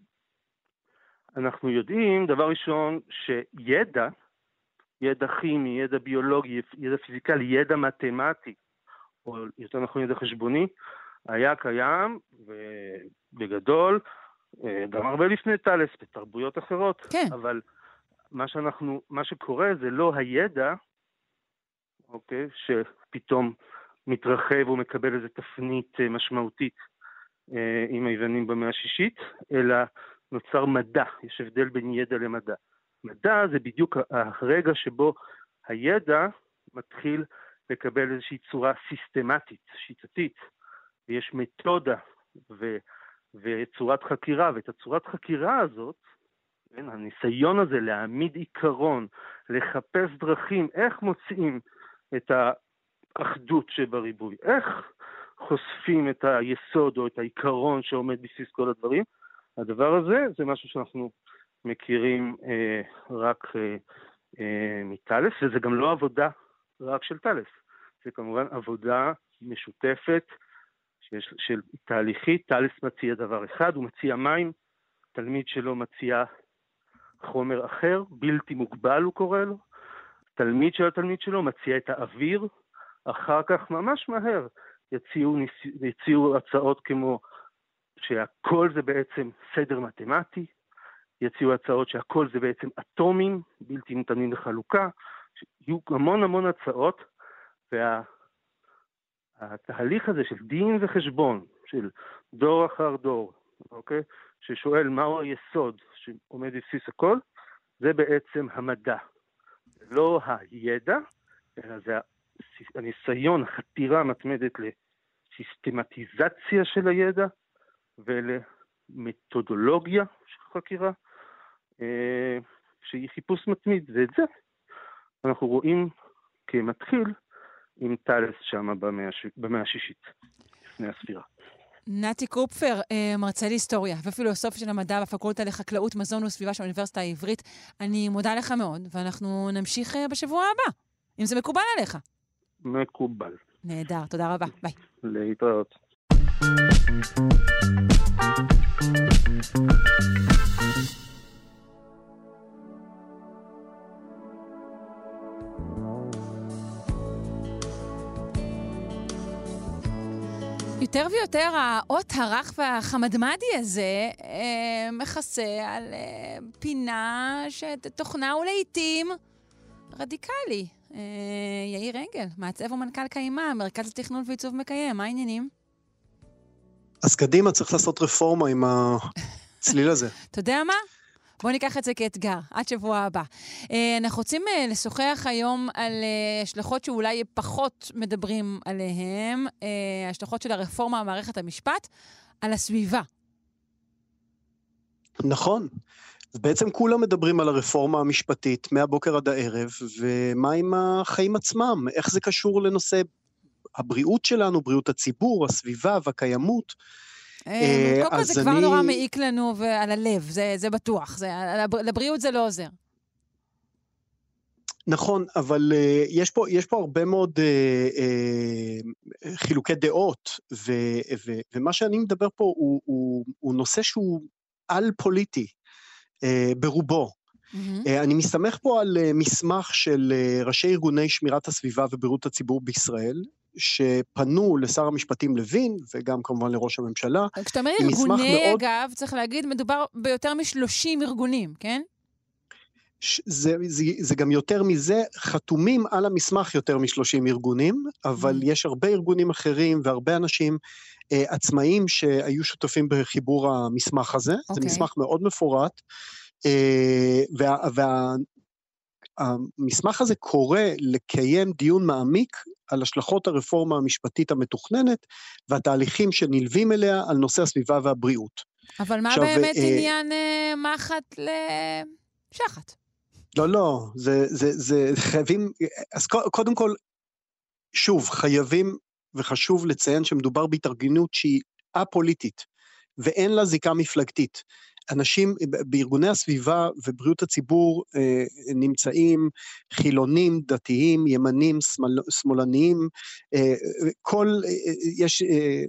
אנחנו יודעים, דבר ראשון, שידע, ידע כימי, ידע ביולוגי, ידע פיזיקלי, ידע מתמטי, או יותר נכון ידע חשבוני, היה קיים, ובגדול, אה, גם הרבה לפני טלס, בתרבויות אחרות. כן. אבל מה שאנחנו, מה שקורה זה לא הידע, אוקיי? שפתאום מתרחב ומקבל איזו תפנית אה, משמעותית אה, עם היוונים במאה השישית, אלא נוצר מדע, יש הבדל בין ידע למדע. מדע זה בדיוק הרגע שבו הידע מתחיל לקבל איזושהי צורה סיסטמטית, שיטתית, ויש מתודה ו, וצורת חקירה, ואת הצורת חקירה הזאת, כן, הניסיון הזה להעמיד עיקרון, לחפש דרכים, איך מוצאים את האחדות שבריבוי. איך חושפים את היסוד או את העיקרון שעומד בסיס כל הדברים? הדבר הזה זה משהו שאנחנו מכירים אה, רק אה, אה, מטלס, וזה גם לא עבודה רק של טלס, זה כמובן עבודה משותפת שיש, של תהליכית, טלס מציע דבר אחד, הוא מציע מים, תלמיד שלו מציע חומר אחר, בלתי מוגבל הוא קורא לו, תלמיד של התלמיד שלו מציע את האוויר, אחר כך ממש מהר יציעו, יציעו הצעות כמו שהכל זה בעצם סדר מתמטי, יציעו הצעות שהכל זה בעצם אטומים בלתי ניתנים לחלוקה, יהיו המון המון הצעות, והתהליך וה, הזה של דין וחשבון, של דור אחר דור, אוקיי? ששואל מהו היסוד שעומד בבסיס הכל, זה בעצם המדע. לא הידע, אלא זה הניסיון, החתירה המתמדת לסיסטמטיזציה של הידע ולמתודולוגיה של חקירה, אה, שהיא חיפוש מתמיד, ואת זה אנחנו רואים כמתחיל עם טלס שם במאה השישית, לפני הספירה. נתי קופפר, אה, מרצה להיסטוריה ופילוסופיה של המדע בפקולטה לחקלאות, מזון וסביבה של האוניברסיטה העברית. אני מודה לך מאוד, ואנחנו נמשיך אה, בשבוע הבא, אם זה מקובל עליך. מקובל. נהדר, תודה רבה, ביי. להתראות. יותר ויותר האות הרך והחמדמדי הזה אה, מכסה על אה, פינה שתוכנה הוא לעיתים רדיקלי. אה, יאיר אנגל, מעצב ומנכ"ל קיימה, מרכז לתכנון ועיצוב מקיים, מה העניינים? אז קדימה, צריך לעשות רפורמה עם הצליל הזה. אתה יודע מה? בואו ניקח את זה כאתגר, עד שבוע הבא. אה, אנחנו רוצים אה, לשוחח היום על אה, השלכות שאולי פחות מדברים עליהן, השלכות של הרפורמה במערכת המשפט, על הסביבה. נכון. בעצם כולם מדברים על הרפורמה המשפטית מהבוקר עד הערב, ומה עם החיים עצמם? איך זה קשור לנושא הבריאות שלנו, בריאות הציבור, הסביבה והקיימות? אה, קודם כל זה כבר נורא מעיק לנו על הלב, זה בטוח. לבריאות זה לא עוזר. נכון, אבל uh, יש, פה, יש פה הרבה מאוד uh, uh, חילוקי דעות, ו, ו, ומה שאני מדבר פה הוא, הוא, הוא נושא שהוא על-פוליטי uh, ברובו. Mm-hmm. Uh, אני מסתמך פה על uh, מסמך של uh, ראשי ארגוני שמירת הסביבה ובריאות הציבור בישראל, שפנו לשר המשפטים לוין, וגם כמובן לראש הממשלה. כשאתה אומר ארגוני, מאוד... אגב, צריך להגיד, מדובר ביותר מ-30 ארגונים, כן? זה, זה, זה גם יותר מזה, חתומים על המסמך יותר מ-30 ארגונים, אבל mm. יש הרבה ארגונים אחרים והרבה אנשים אה, עצמאיים שהיו שותפים בחיבור המסמך הזה. Okay. זה אוקיי. מסמך מאוד מפורט, אה, וה, וה, המסמך הזה קורא לקיים דיון מעמיק על השלכות הרפורמה המשפטית המתוכננת והתהליכים שנלווים אליה על נושא הסביבה והבריאות. אבל מה עכשיו, באמת אה, עניין אה, מחט לשחט? לא, לא, זה, זה, זה חייבים, אז קודם כל, שוב, חייבים וחשוב לציין שמדובר בהתארגנות שהיא א-פוליטית, ואין לה זיקה מפלגתית. אנשים בארגוני הסביבה ובריאות הציבור אה, נמצאים חילונים, דתיים, ימנים, שמאל, שמאלניים, אה, כל, אה, יש אה,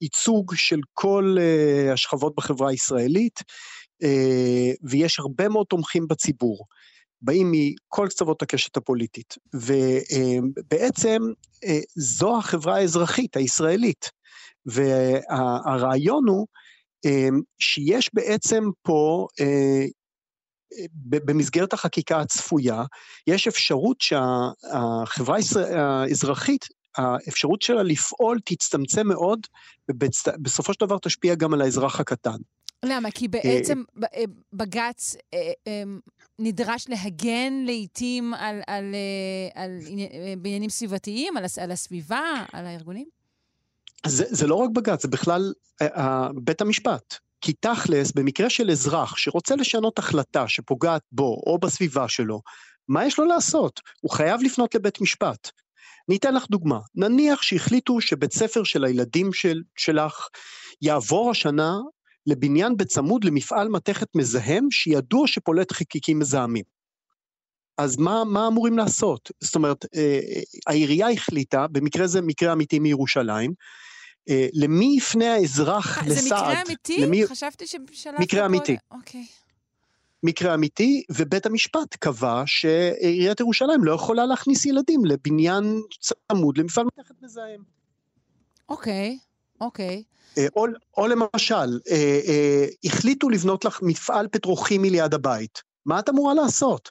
ייצוג של כל השכבות בחברה הישראלית, ויש הרבה מאוד תומכים בציבור. באים מכל קצוות הקשת הפוליטית, ובעצם זו החברה האזרחית הישראלית, והרעיון הוא שיש בעצם פה, אה, במסגרת החקיקה הצפויה, יש אפשרות שהחברה האזרחית, האפשרות שלה לפעול תצטמצם מאוד, ובסופו של דבר תשפיע גם על האזרח הקטן. למה? כי בעצם אה, בג"ץ אה, נדרש להגן לעיתים על, על, על, על בעניינים סביבתיים, על, על הסביבה, על הארגונים? זה, זה לא רק בג"ץ, זה בכלל uh, בית המשפט. כי תכלס, במקרה של אזרח שרוצה לשנות החלטה שפוגעת בו או בסביבה שלו, מה יש לו לעשות? הוא חייב לפנות לבית משפט. ניתן לך דוגמה, נניח שהחליטו שבית ספר של הילדים של, שלך יעבור השנה לבניין בצמוד למפעל מתכת מזהם שידוע שפולט חלקיקים מזהמים. אז מה, מה אמורים לעשות? זאת אומרת, אה, העירייה החליטה, במקרה זה מקרה אמיתי מירושלים, אה, למי יפנה האזרח לסעד? זה מקרה אמיתי? למי... חשבתי שבשלב... מקרה אמיתי. אוקיי. מקרה אמיתי, ובית המשפט קבע שעיריית ירושלים לא יכולה להכניס ילדים לבניין צמוד למפעל מתכת מזהם. אוקיי, אוקיי. אה, או, או למשל, אה, אה, החליטו לבנות לך מפעל פטרוכימי ליד הבית. מה את אמורה לעשות?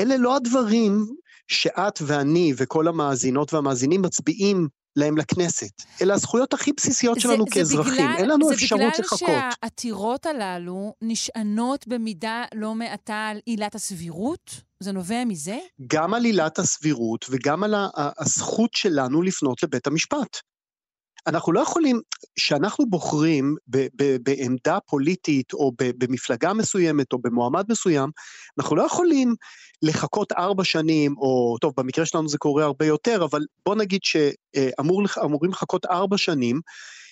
אלה לא הדברים שאת ואני וכל המאזינות והמאזינים מצביעים להם לכנסת, אלא הזכויות הכי בסיסיות שלנו זה, כאזרחים, זה בגלל, אין לנו אפשרות לחכות. זה בגלל שהעתירות הללו נשענות במידה לא מעטה על עילת הסבירות? זה נובע מזה? גם על עילת הסבירות וגם על הזכות שלנו לפנות לבית המשפט. אנחנו לא יכולים, כשאנחנו בוחרים ב, ב, בעמדה פוליטית או ב, במפלגה מסוימת או במועמד מסוים, אנחנו לא יכולים לחכות ארבע שנים, או טוב, במקרה שלנו זה קורה הרבה יותר, אבל בוא נגיד שאמורים לחכות ארבע שנים,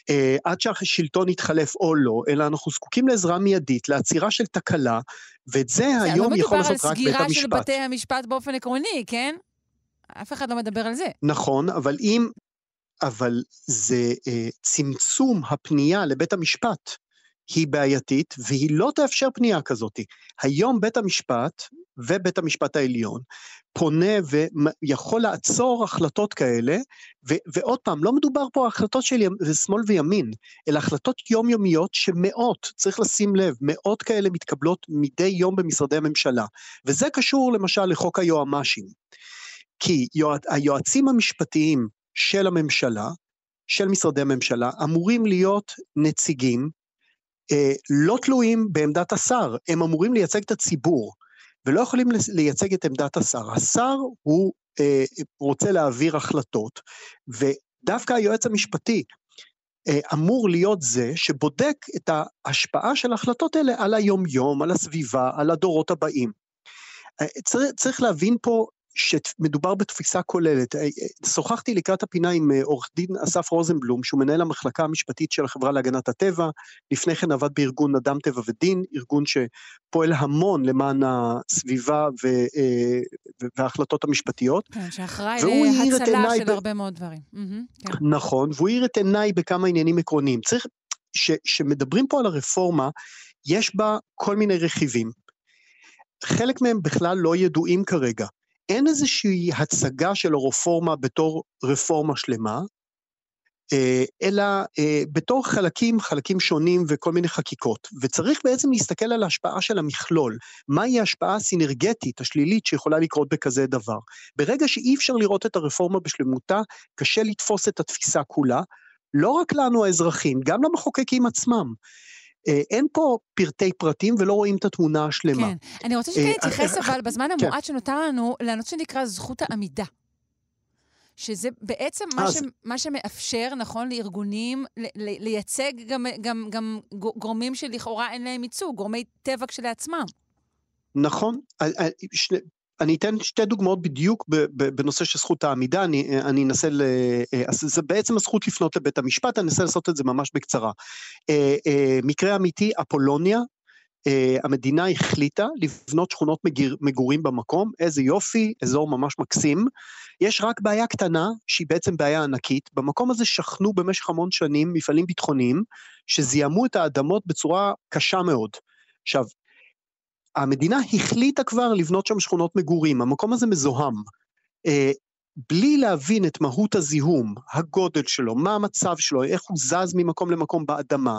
Uh, עד שהשלטון יתחלף או לא, אלא אנחנו זקוקים לעזרה מיידית, לעצירה של תקלה, ואת זה היום לא יכול לעשות רק בית המשפט. לא מדובר על סגירה של בתי המשפט באופן עקרוני, כן? אף אחד לא מדבר על זה. נכון, אבל אם אבל זה אה, צמצום הפנייה לבית המשפט היא בעייתית, והיא לא תאפשר פנייה כזאת. היום בית המשפט ובית המשפט העליון פונה ויכול לעצור החלטות כאלה, ו- ועוד פעם, לא מדובר פה החלטות של ימ- שמאל וימין, אלא החלטות יומיומיות שמאות, צריך לשים לב, מאות כאלה מתקבלות מדי יום במשרדי הממשלה, וזה קשור למשל לחוק היועמ"שים. כי יועצ, היועצים המשפטיים של הממשלה, של משרדי הממשלה, אמורים להיות נציגים אה, לא תלויים בעמדת השר, הם אמורים לייצג את הציבור, ולא יכולים לייצג את עמדת השר. השר הוא אה, רוצה להעביר החלטות, ודווקא היועץ המשפטי אה, אמור להיות זה שבודק את ההשפעה של ההחלטות האלה על היומיום, על הסביבה, על הדורות הבאים. אה, צריך, צריך להבין פה שמדובר בתפיסה כוללת. אה, אה, שוחחתי לקראת הפינה עם אה, עורך דין אסף רוזנבלום, שהוא מנהל המחלקה המשפטית של החברה להגנת הטבע, לפני כן עבד בארגון אדם טבע ודין, ארגון שפועל המון למען הסביבה ו, וההחלטות המשפטיות. כן, שאחראי להצלה של ב... הרבה מאוד דברים. Mm-hmm, כן. נכון, והוא האיר את עיניי בכמה עניינים עקרוניים. צריך, כשמדברים פה על הרפורמה, יש בה כל מיני רכיבים. חלק מהם בכלל לא ידועים כרגע. אין איזושהי הצגה של הרפורמה בתור רפורמה שלמה, אה, אלא אה, בתור חלקים, חלקים שונים וכל מיני חקיקות. וצריך בעצם להסתכל על ההשפעה של המכלול. מהי ההשפעה הסינרגטית, השלילית, שיכולה לקרות בכזה דבר. ברגע שאי אפשר לראות את הרפורמה בשלמותה, קשה לתפוס את התפיסה כולה. לא רק לנו האזרחים, גם למחוקקים עצמם. אה, אין פה פרטי פרטים ולא רואים את התמונה השלמה. כן. אני רוצה שכן נתייחס, אבל בזמן כן. המועט שנותר לנו, לנושא שנקרא זכות העמידה. שזה בעצם מה, ש, מה שמאפשר, נכון, לארגונים לייצג גם, גם, גם גורמים שלכאורה אין להם ייצוג, גורמי טבע כשלעצמם. נכון. אני אתן שתי דוגמאות בדיוק בנושא של זכות העמידה, אני, אני אנסה, ל, אה, זה בעצם הזכות לפנות לבית המשפט, אני אנסה לעשות את זה ממש בקצרה. אה, אה, מקרה אמיתי, אפולוניה, המדינה החליטה לבנות שכונות מגורים במקום, איזה יופי, אזור ממש מקסים. יש רק בעיה קטנה, שהיא בעצם בעיה ענקית, במקום הזה שכנו במשך המון שנים מפעלים ביטחוניים, שזיהמו את האדמות בצורה קשה מאוד. עכשיו, המדינה החליטה כבר לבנות שם שכונות מגורים, המקום הזה מזוהם. אה, בלי להבין את מהות הזיהום, הגודל שלו, מה המצב שלו, איך הוא זז ממקום למקום באדמה,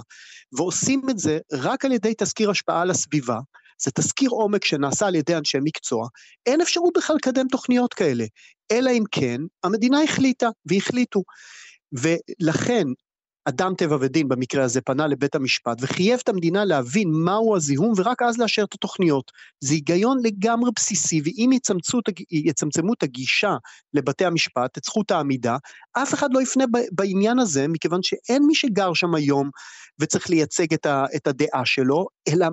ועושים את זה רק על ידי תזכיר השפעה על הסביבה, זה תזכיר עומק שנעשה על ידי אנשי מקצוע, אין אפשרות בכלל לקדם תוכניות כאלה, אלא אם כן המדינה החליטה, והחליטו. ולכן אדם טבע ודין במקרה הזה פנה לבית המשפט וחייב את המדינה להבין מהו הזיהום ורק אז לאשר את התוכניות. זה היגיון לגמרי בסיסי ואם יצמצמו, יצמצמו את הגישה לבתי המשפט, את זכות העמידה, אף אחד לא יפנה בעניין הזה מכיוון שאין מי שגר שם היום וצריך לייצג את, ה, את הדעה שלו, אלא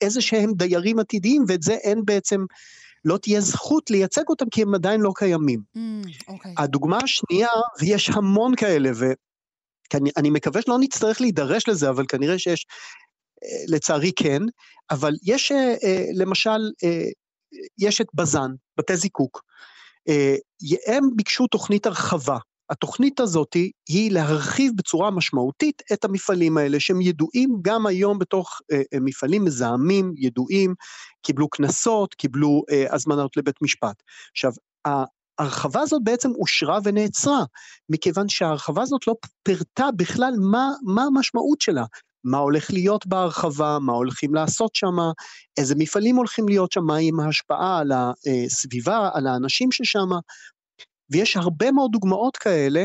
איזה שהם דיירים עתידיים ואת זה אין בעצם... לא תהיה זכות לייצג אותם כי הם עדיין לא קיימים. Mm, okay. אוקיי. הדוגמה השנייה, ויש המון כאלה, אני, אני מקווה שלא נצטרך להידרש לזה, אבל כנראה שיש, אה, לצערי כן, אבל יש אה, אה, למשל, יש את בז"ן, בתי זיקוק, הם ביקשו תוכנית הרחבה. התוכנית הזאת היא להרחיב בצורה משמעותית את המפעלים האלה, שהם ידועים גם היום בתוך מפעלים מזהמים, ידועים, קיבלו קנסות, קיבלו הזמנות לבית משפט. עכשיו, ההרחבה הזאת בעצם אושרה ונעצרה, מכיוון שההרחבה הזאת לא פירטה בכלל מה, מה המשמעות שלה. מה הולך להיות בהרחבה, מה הולכים לעשות שם, איזה מפעלים הולכים להיות שם, מה עם ההשפעה על הסביבה, על האנשים ששם. ויש הרבה מאוד דוגמאות כאלה,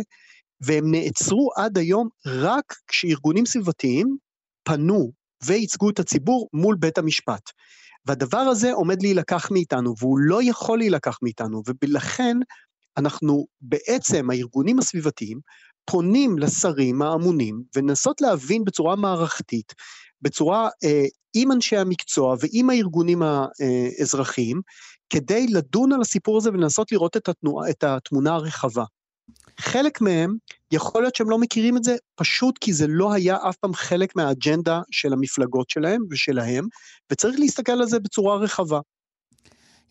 והם נעצרו עד היום רק כשארגונים סביבתיים פנו וייצגו את הציבור מול בית המשפט. והדבר הזה עומד להילקח מאיתנו, והוא לא יכול להילקח מאיתנו, ולכן אנחנו בעצם, הארגונים הסביבתיים, פונים לשרים האמונים ולנסות להבין בצורה מערכתית, בצורה, אה, עם אנשי המקצוע ועם הארגונים האזרחיים, כדי לדון על הסיפור הזה ולנסות לראות את, התנוע, את התמונה הרחבה. חלק מהם, יכול להיות שהם לא מכירים את זה, פשוט כי זה לא היה אף פעם חלק מהאג'נדה של המפלגות שלהם ושלהם, וצריך להסתכל על זה בצורה רחבה.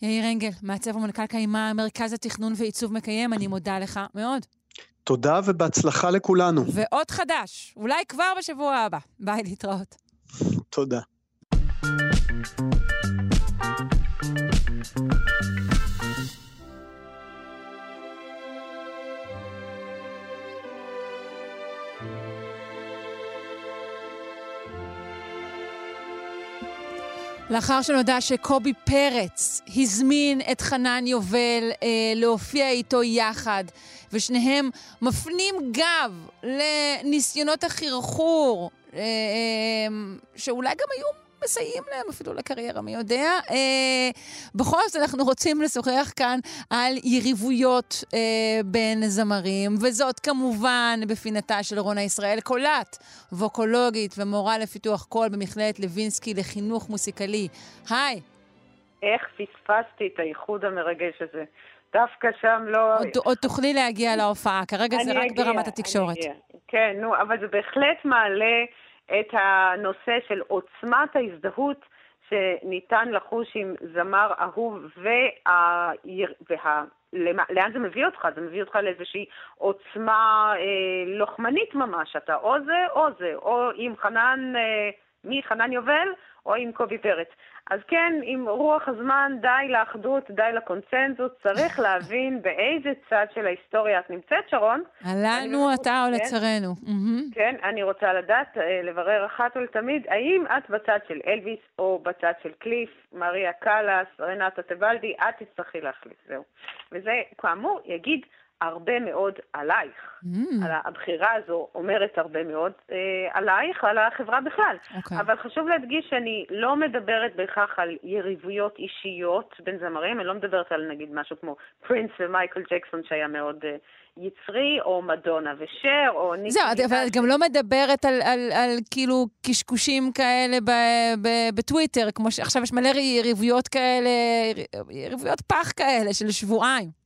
יאיר אנגל, מעצב ומנכ"ל קיימה, מרכז התכנון ועיצוב מקיים, אני מודה לך מאוד. תודה ובהצלחה לכולנו. ועוד חדש, אולי כבר בשבוע הבא. ביי, להתראות. תודה. לאחר שנודע שקובי פרץ הזמין את חנן יובל אה, להופיע איתו יחד, ושניהם מפנים גב לניסיונות החרחור, אה, אה, שאולי גם היו מסייעים להם אפילו לקריירה, מי יודע. אה, בכל זאת, אנחנו רוצים לשוחח כאן על יריבויות אה, בין זמרים, וזאת כמובן בפינתה של רונה ישראל קולט, ווקולוגית ומורה לפיתוח קול במכללת לוינסקי לחינוך מוסיקלי. היי. איך פספסתי את האיחוד המרגש הזה. דווקא שם לא... עוד, עוד תוכלי להגיע להופעה, כרגע זה רק אגיע, ברמת התקשורת. כן, נו, אבל זה בהחלט מעלה את הנושא של עוצמת ההזדהות שניתן לחוש עם זמר אהוב, וה... וה... לאן זה מביא אותך? זה מביא אותך לאיזושהי עוצמה אה, לוחמנית ממש. אתה או זה או זה, או עם חנן, אה, מי? חנן יובל, או עם קובי פרץ. אז כן, עם רוח הזמן, די לאחדות, די לקונצנזוס, צריך להבין באיזה צד של ההיסטוריה את נמצאת, שרון. עלינו אתה או כן. לצרינו. כן, אני רוצה לדעת, אה, לברר אחת ולתמיד, האם את בצד של אלוויס או בצד של קליף, מריה קאלאס, רנטה טבלדי, את תצטרכי להחליט, זהו. וזה, כאמור, יגיד הרבה מאוד עלייך. Mm. על הבחירה הזו אומרת הרבה מאוד אה, עלייך, על החברה בכלל. אוקיי. אבל חשוב להדגיש שאני לא מדברת בהכרח על יריבויות אישיות בין זמרים, אני לא מדברת על נגיד משהו כמו פרינס ומייקל ג'קסון שהיה מאוד אה, יצרי, או מדונה ושר, או ניקי... זהו, אבל את גם לא מדברת על, על, על כאילו קשקושים כאלה ב, ב, בטוויטר, כמו שעכשיו יש מלא יריבויות כאלה, יריבויות פח כאלה של שבועיים.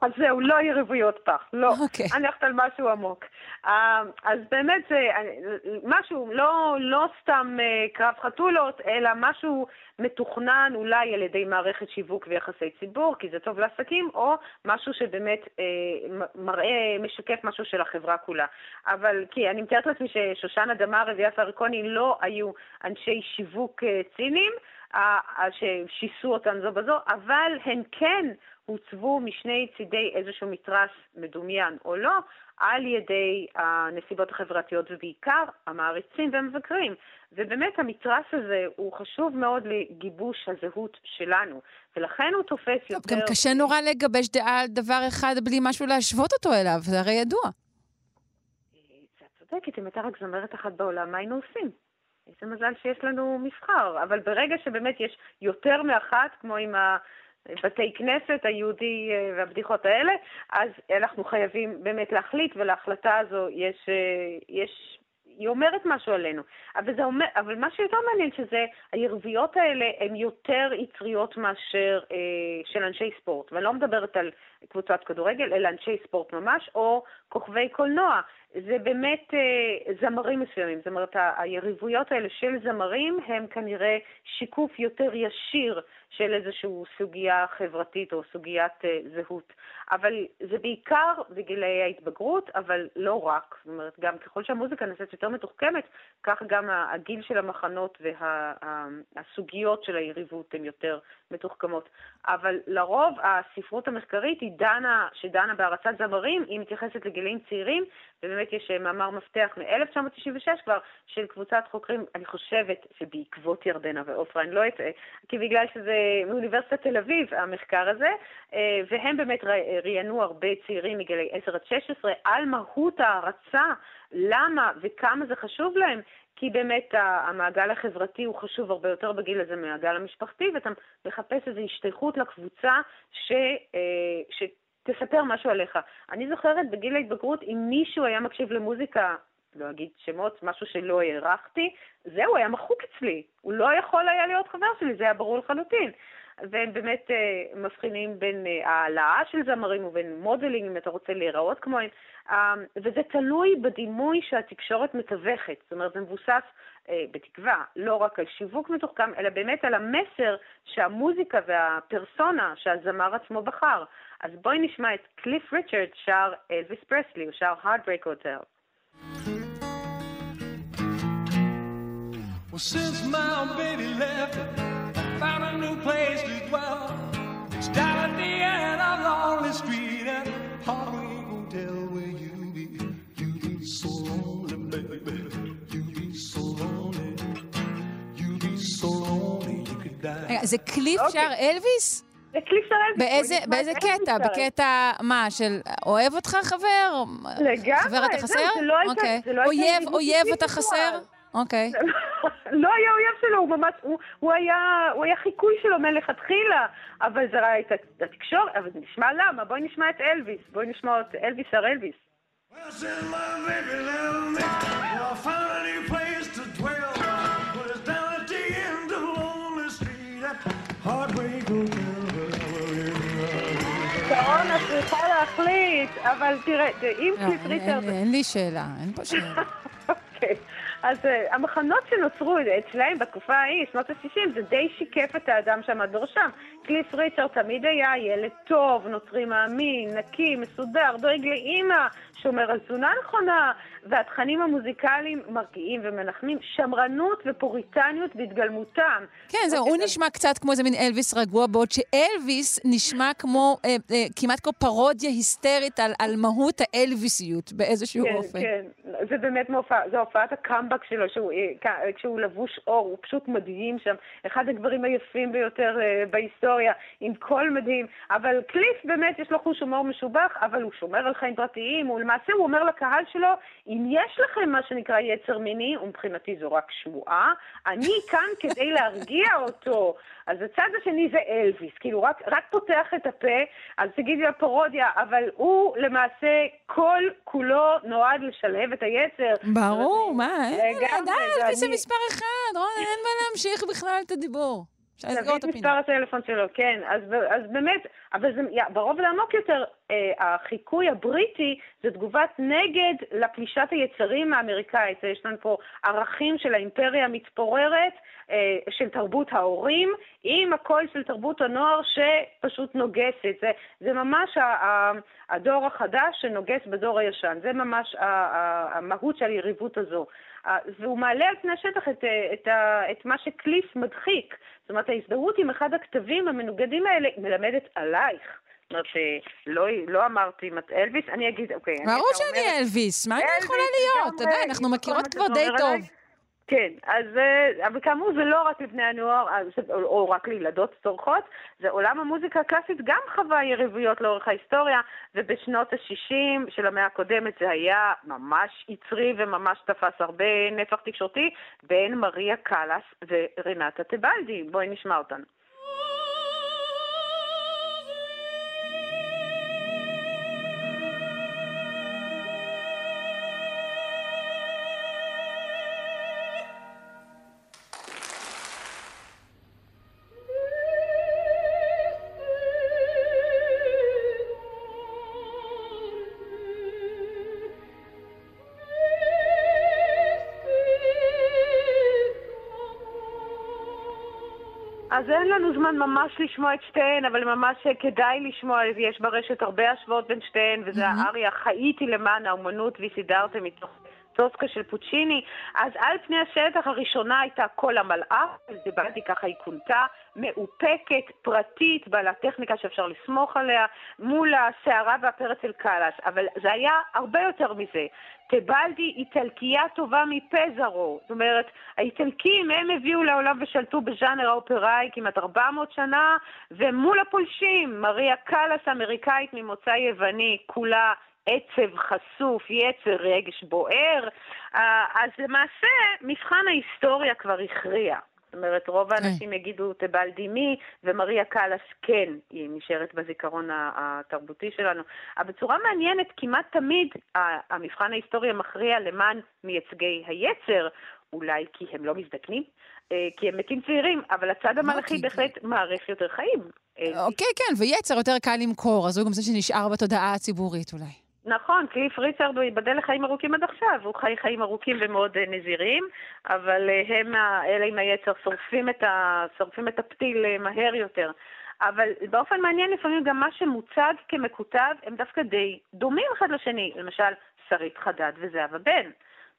אז זהו, לא יריבויות פח, לא. אוקיי. אני הולכת על משהו עמוק. אה, אז באמת זה משהו, לא, לא סתם אה, קרב חתולות, אלא משהו מתוכנן אולי על ידי מערכת שיווק ויחסי ציבור, כי זה טוב לעסקים, או משהו שבאמת אה, מראה, משקף משהו של החברה כולה. אבל, כי אני מתארת לעצמי ששושנה דמארי ויפה ארקוני לא היו אנשי שיווק אה, ציניים, ששיסו אותן זו בזו, אבל הן כן הוצבו משני צידי איזשהו מתרס מדומיין או לא, על ידי הנסיבות החברתיות ובעיקר המעריצים והמבקרים. ובאמת המתרס הזה הוא חשוב מאוד לגיבוש הזהות שלנו, ולכן הוא תופס טוב, יותר... גם קשה נורא לגבש דעה על דבר אחד בלי משהו להשוות אותו אליו, זה הרי ידוע. את צודקת, אם הייתה רק זמרת אחת בעולם, מה היינו עושים? איזה מזל שיש לנו מבחר, אבל ברגע שבאמת יש יותר מאחת, כמו עם ה... בתי כנסת היהודי אה, והבדיחות האלה, אז אנחנו חייבים באמת להחליט, ולהחלטה הזו יש, אה, יש היא אומרת משהו עלינו. אבל, זה אומר, אבל מה שיותר מעניין שזה, הירביות האלה הן יותר יצריות מאשר אה, של אנשי ספורט. ואני לא מדברת על קבוצת כדורגל, אלא אנשי ספורט ממש, או כוכבי קולנוע. זה באמת אה, זמרים מסוימים. זאת אומרת, היריבויות האלה של זמרים הם כנראה שיקוף יותר ישיר של איזושהי סוגיה חברתית או סוגיית אה, זהות. אבל זה בעיקר בגילי ההתבגרות, אבל לא רק. זאת אומרת, גם ככל שהמוזיקה נעשית יותר מתוחכמת, כך גם הגיל של המחנות והסוגיות של היריבות הן יותר מתוחכמות. אבל לרוב הספרות המחקרית היא דנה, שדנה בהרצת זמרים, היא מתייחסת לגילאים צעירים, ובאמת יש אה, מאמר מפתח מ-1996 כבר של קבוצת חוקרים, אני חושבת שבעקבות ירדנה ועופרה, אני לא אטעה, כי בגלל שזה מאוניברסיטת תל אביב, המחקר הזה, אה, והם באמת ר- ראיינו הרבה צעירים מגילי 10 עד 16 על מהות ההערצה, למה וכמה זה חשוב להם, כי באמת המעגל החברתי הוא חשוב הרבה יותר בגיל הזה מהמעגל המשפחתי, ואתה מחפש איזו השתייכות לקבוצה ש, אה, שתספר משהו עליך. אני זוכרת בגיל ההתבגרות, אם מישהו היה מקשיב למוזיקה, לא אגיד שמות, משהו שלא הערכתי, זהו, היה מחוק אצלי. הוא לא יכול היה להיות חבר שלי, זה היה ברור לחלוטין. והם באמת אה, מבחינים בין אה, האלהה של זמרים ובין modeling, אם אתה רוצה להיראות כמוהם, אה, וזה תלוי בדימוי שהתקשורת מתווכת. זאת אומרת, זה מבוסס, אה, בתקווה, לא רק על שיווק מתוחכם, אלא באמת על המסר שהמוזיקה והפרסונה שהזמר עצמו בחר. אז בואי נשמע את קליף ריצ'רד שר אלוויס פרסלי, הוא שר Heartbreak Hotel. Well, since my baby left, found a new place to dwell. It's down at the end of Lonely Street at Heartbreak Hotel where you be. You be so lonely, baby. You be so lonely. You be so lonely you could die. זה קליף שר אלוויס? זה קליף של אלוויס. באיזה, באיזה קטע? בקטע, מה, של אוהב אותך חבר? לגמרי. חבר אתה חסר? זה לא הייתה... אוקיי. לא אויב, אויב אתה חסר? אוקיי. לא היה אויב שלו, הוא ממש, הוא, הוא, היה, הוא היה חיקוי שלו מלכתחילה, אבל זה ראה את התקשורת, אבל נשמע למה, בואי נשמע את אלוויס, בואי נשמע את אלוויס הר אלוויס. שרון, את צריכה להחליט, אבל תראה, אם קליפ ריצ'רד... אין לי שאלה, אין פה שאלה. אוקיי. אז uh, המחנות שנוצרו אצלהם בתקופה ההיא, שנות ה-60, זה די שיקף את האדם שעמד בראשם. קליף ריצ'רד תמיד היה ילד טוב, נוצרי מאמין, נקי, מסודר, דואג לאימא, שומר על תזונה נכונה, והתכנים המוזיקליים מרגיעים ומנחמים, שמרנות ופוריטניות בהתגלמותם. כן, זהו, הוא נשמע קצת כמו איזה מין אלוויס רגוע, בעוד שאלוויס נשמע כמו, אה, אה, כמעט כמו פרודיה היסטרית על, על מהות האלוויסיות באיזשהו כן, אופן. כן, כן, זה באמת מופע, זו הופעת הקאמבק שלו, שהוא, אה, כשהוא לבוש אור, הוא פשוט מדהים שם, אחד הגברים היפים ביותר אה, בהיסטוריה, עם קול מדהים, אבל קליף באמת יש לו חוש הומור משובח, אבל הוא שומר על חיים פרטיים, הוא למעשה הוא אומר לקהל שלו, אם יש לכם מה שנקרא יצר מיני, ומבחינתי זו רק שמועה, אני כאן כדי להרגיע אותו. אז הצד השני זה אלוויס, כאילו רק, רק פותח את הפה, אז תגידי לה פרודיה, אבל הוא למעשה כל כולו נועד לשלהב את היצר. ברור, מה, אין, די, אלוויס זה מספר אחד, רון, אין מה להמשיך בכלל את הדיבור. לסגור את. מספר הטלפון שלו, כן. אז, אז באמת, אבל זה, ברוב העמוק יותר, אה, החיקוי הבריטי זה תגובת נגד לפלישת היצרים האמריקאית. יש לנו פה ערכים של האימפריה המתפוררת, אה, של תרבות ההורים, עם הקול של תרבות הנוער שפשוט נוגסת. זה, זה ממש ה, ה, הדור החדש שנוגס בדור הישן. זה ממש המהות של היריבות הזו. והוא מעלה על פני השטח את, את, את מה שקליף מדחיק. זאת אומרת, ההזדהות עם אחד הכתבים המנוגדים האלה מלמדת עלייך. זאת אומרת, לא, לא אמרתי אלוויס, אני אגיד, אוקיי. ברור שאני אלוויס, מה אני יכולה להיות? אתה יודע, אנחנו מכירות כבר די טוב. כן, אז אה, אבל כאמור זה לא רק לבני הנוער, או, או רק לילדות צורכות, זה עולם המוזיקה הקלאסית גם חווה יריבויות לאורך ההיסטוריה, ובשנות ה-60 של המאה הקודמת זה היה ממש יצרי וממש תפס הרבה נפח תקשורתי בין מריה קאלאס ורנטה טבלדי. בואי נשמע אותן. לנו זמן ממש לשמוע את שתיהן, אבל ממש כדאי לשמוע, יש ברשת הרבה השוואות בין שתיהן, וזה. האריה חייתי למען האומנות וסידרתם מתוך טוסקה של פוצ'יני. אז על פני השטח הראשונה הייתה קול המלאך, דיברתי ככה היא כונתה, מאופקת, פרטית, בעלת טכניקה שאפשר לסמוך עליה, מול הסערה והפרץ אל קלאס. אבל זה היה הרבה יותר מזה. טבלדי איטלקייה טובה מפזרו. זאת אומרת, האיטלקים הם הביאו לעולם ושלטו בז'אנר האופראי כמעט 400 שנה, ומול הפולשים, מריה קאלאס אמריקאית ממוצא יווני, כולה עצב חשוף, יצר, רגש בוער. אז למעשה, מבחן ההיסטוריה כבר הכריע. זאת אומרת, רוב האנשים יגידו תבל דימי, ומריה קאלאס כן, היא נשארת בזיכרון התרבותי שלנו. אבל בצורה מעניינת, כמעט תמיד המבחן ההיסטורי מכריע למען מייצגי היצר, אולי כי הם לא מזדקנים, אה, כי הם מתים צעירים, אבל הצד לא, המלאכי בהחלט מעריך יותר חיים. אה, אוקיי, כן, ויצר יותר קל למכור, אז הוא גם זה שנשאר בתודעה הציבורית אולי. נכון, קליף ריצ'רד הוא ייבדל לחיים ארוכים עד עכשיו, הוא חי חיים ארוכים ומאוד אה, נזירים, אבל הם, אלה עם היצר, שורפים את, ה, שורפים את הפתיל מהר יותר. אבל באופן מעניין לפעמים גם מה שמוצג כמקוטב הם דווקא די דומים אחד לשני. למשל, שרית חדד וזהבה בן.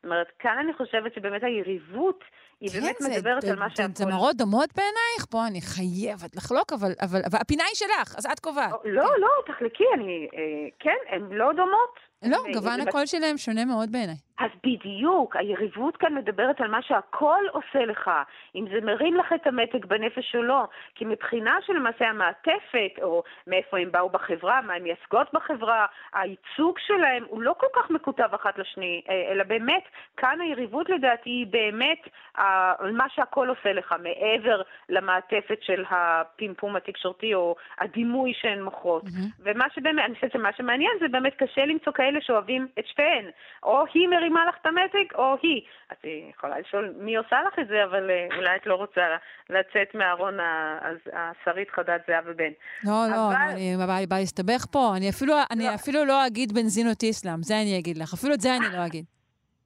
זאת אומרת, כאן אני חושבת שבאמת היריבות היא כן, באמת זה- מדברת זה- על מה שהכל... זה מראות דומות בעינייך? פה אני חייבת לחלוק, אבל אבל- אבל הפינה היא שלך, אז את קובעת. לא, לא, תחלקי, אני... אה, כן, הן לא דומות. לא, אה, גוון זה- הקול שלהם שונה מאוד בעיניי. אז בדיוק, היריבות כאן מדברת על מה שהכל עושה לך, אם זה מרים לך את המתג בנפש או לא, כי מבחינה של למעשה המעטפת, או מאיפה הם באו בחברה, מה הן מייצגות בחברה, הייצוג שלהם הוא לא כל כך מקוטב אחת לשני, אה, אלא באמת, כאן היריבות לדעתי היא באמת אה, מה שהכל עושה לך, מעבר למעטפת של הפימפום התקשורתי או הדימוי שהן מוכרות. ומה שבאמת, אני חושבת שמה שמעניין זה באמת קשה למצוא כאלה שאוהבים את שתיהן. או היא מרימה לך את המתג, או היא. את יכולה לשאול מי עושה לך את זה, אבל אה, אולי את לא רוצה לצאת מהארון השרית חדד זהבה בן. לא, לא, אבל- אני בא להסתבך פה. אני אפילו- אני לא. אפילו לא אגיד בנזין או טיסלאם, זה אני אגיד לך. אפילו את זה אני לא אגיד.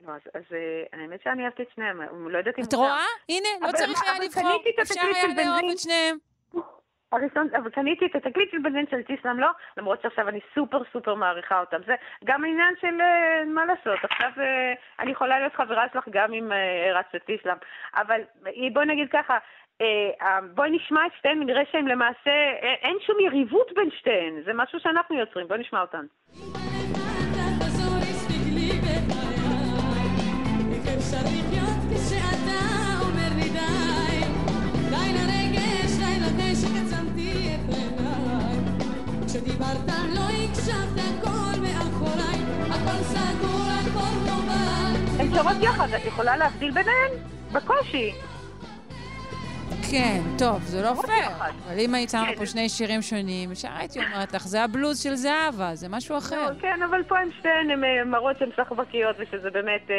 לא, אז, אז אה, האמת שאני אהבתי את שניהם, לא יודעת אם... את רואה? הנה, לא צריך היה לבחור. אפשר היה לאהוב. את שניהם. הראשון, אבל קניתי את התקליט של בנזין של טיסלאם לא, למרות שעכשיו אני סופר סופר מעריכה אותם. זה גם עניין של אה, מה לעשות, עכשיו אה, אני יכולה להיות חברה שלך גם אם אה, הרצת את טיסלאם. אבל בואי נגיד ככה, בואי נשמע את שתיהן ונראה שהן למעשה, אין שום יריבות בין שתיהן, זה משהו שאנחנו יוצרים, בואי נשמע אותן. כשדיברת לא הקשבת הכל מאחוריי, הכל סגור, הכל מובן. הן שרות יחד, את יכולה להבדיל ביניהן? בקושי. כן, טוב, זה לא פייר. אבל אם היית שמה כן. פה שני שירים שונים, ישר הייתי אומרת לך, זה הבלוז של זהבה, זה משהו אחר. לא, כן, אבל פה הן שתיהן הן מראות שהן סחבקיות ושזה באמת אה,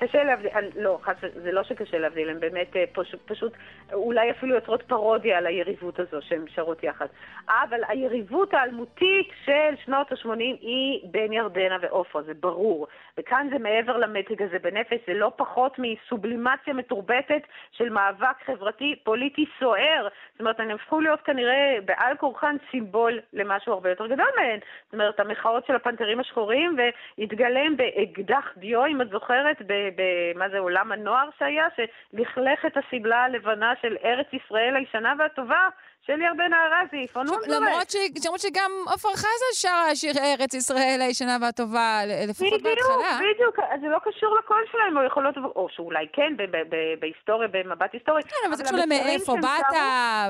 קשה להבדיל, לא, חס, זה לא שקשה להבדיל, הן באמת אה, פשוט, פשוט אולי אפילו יוצרות פרודיה על היריבות הזו שהן שרות יחד. אבל היריבות האלמותית של שנות ה-80 היא בין ירדנה ועופרה, זה ברור. וכאן זה מעבר למתג הזה בנפש, זה לא פחות מסובלימציה מתורבתת של מאבק חברתי פוליטי סוער. זאת אומרת, הן הפכו להיות כנראה בעל כורחן סימבול למשהו הרבה יותר גדול מהן. זאת אומרת, המחאות של הפנתרים השחורים, והתגלם באקדח דיו, אם את זוכרת, במה זה, עולם הנוער שהיה, שלכלך את הסבלה הלבנה של ארץ ישראל הישנה והטובה. של ירדנה ארזי, פונות טוב, למרות ש- למרות שגם עופר חזה שרה שיר ארץ ישראל הישנה והטובה, לפחות בדיוק, בהתחלה. בדיוק, אז זה לא קשור לקול שלהם, או יכולות, או שאולי כן, ב- ב- ב- בהיסטוריה, במבט היסטורי. כן, אבל זה קשור למאיפה באת, אה,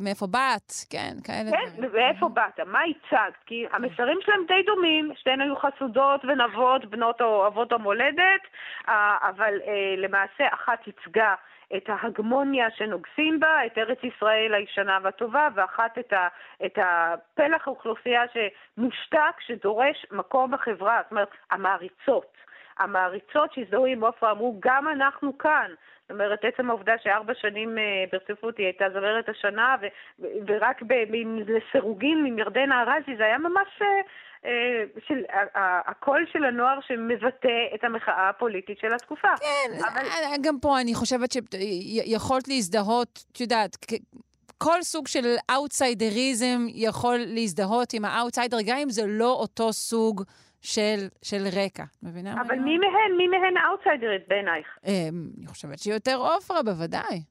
מאיפה באת, כן, כאלה כן, דברים. ואיפה באת? מה הצגת? כי המסרים שלהם די דומים, שתיהן היו חסודות ונבות, בנות או אבות המולדת, אבל אה, למעשה אחת ייצגה את ההגמוניה שנוגסים בה, את ארץ ישראל הישנה והטובה, ואחת את, ה, את הפלח האוכלוסייה שמושתק, שדורש מקום בחברה, זאת אומרת, המעריצות. המעריצות שהזדהו עם עופרה אמרו, גם אנחנו כאן. זאת אומרת, עצם העובדה שארבע שנים אה, ברציפות היא הייתה זמרת השנה, ו- ורק ב- ב- לסירוגין עם ירדנה ארזי, זה היה ממש אה, של, ה- ה- הקול של הנוער שמבטא את המחאה הפוליטית של התקופה. כן, אבל- אה, גם פה אני חושבת שיכולת להזדהות, את יודעת, כל סוג של outsiderism יכול להזדהות עם האאוטסיידר, גם אם זה לא אותו סוג של, של רקע. מבינה? אבל מי? מהן, מי מהן האוטסיידרית בעינייך? אה, אני חושבת שיותר עופרה, בוודאי.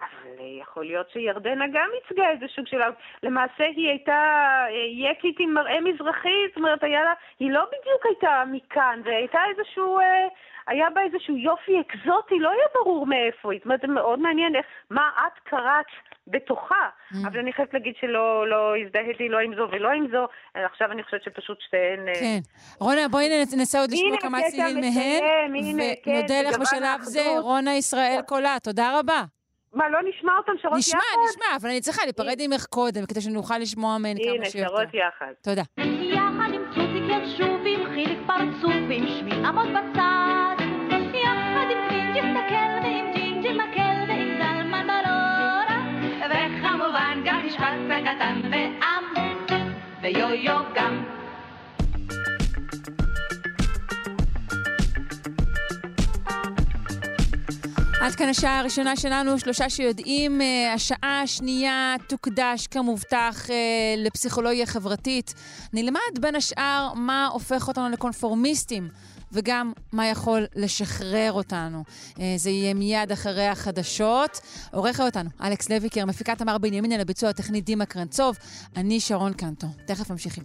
אבל אה, יכול להיות שירדנה גם ייצגה איזה סוג של... למעשה היא הייתה אה, יקית עם מראה מזרחי, זאת אומרת, היה לה... היא לא בדיוק הייתה מכאן, זה הייתה איזשהו... אה, היה בה איזשהו יופי אקזוטי, לא היה ברור מאיפה היא. זאת אומרת, זה מאוד מעניין איך, מה את קראת בתוכה. אבל אני חייבת להגיד שלא לא הזדהיתי לא עם זו ולא עם זו. עכשיו אני חושבת שפשוט שתיהן... כן. רונה, בואי ננס- ננסה עוד לשמוע כמה הקטע צלילים מהן, הנה, כן, ונודה לך בשלב זה. רונה ישראל קולה. תודה רבה. מה, לא נשמע אותן שרות יחד? נשמע, נשמע, אבל אני צריכה להיפרד ממך קודם, כדי שנוכל לשמוע מהן כמה הנה, שיותר. שרות יחד. תודה. יחד עם צוציק שוב עם חיליק פרצוף ועם שמי עמוד בצד יחד עם ג'ינג'י סתכל ועם ג'ינג'י מקל ועם זלמן בלורה וכמובן גם משפט וקטן ועם ויו-יו גם עד כאן השעה הראשונה שלנו, שלושה שיודעים. אה, השעה השנייה תוקדש כמובטח אה, לפסיכולוגיה חברתית. נלמד בין השאר מה הופך אותנו לקונפורמיסטים. וגם מה יכול לשחרר אותנו. אה, זה יהיה מיד אחרי החדשות. עורך אותנו, אלכס לויקר, מפיקה תמר בנימין על הביצוע הטכני דימה קרנצוב. אני שרון קנטו. תכף ממשיכים.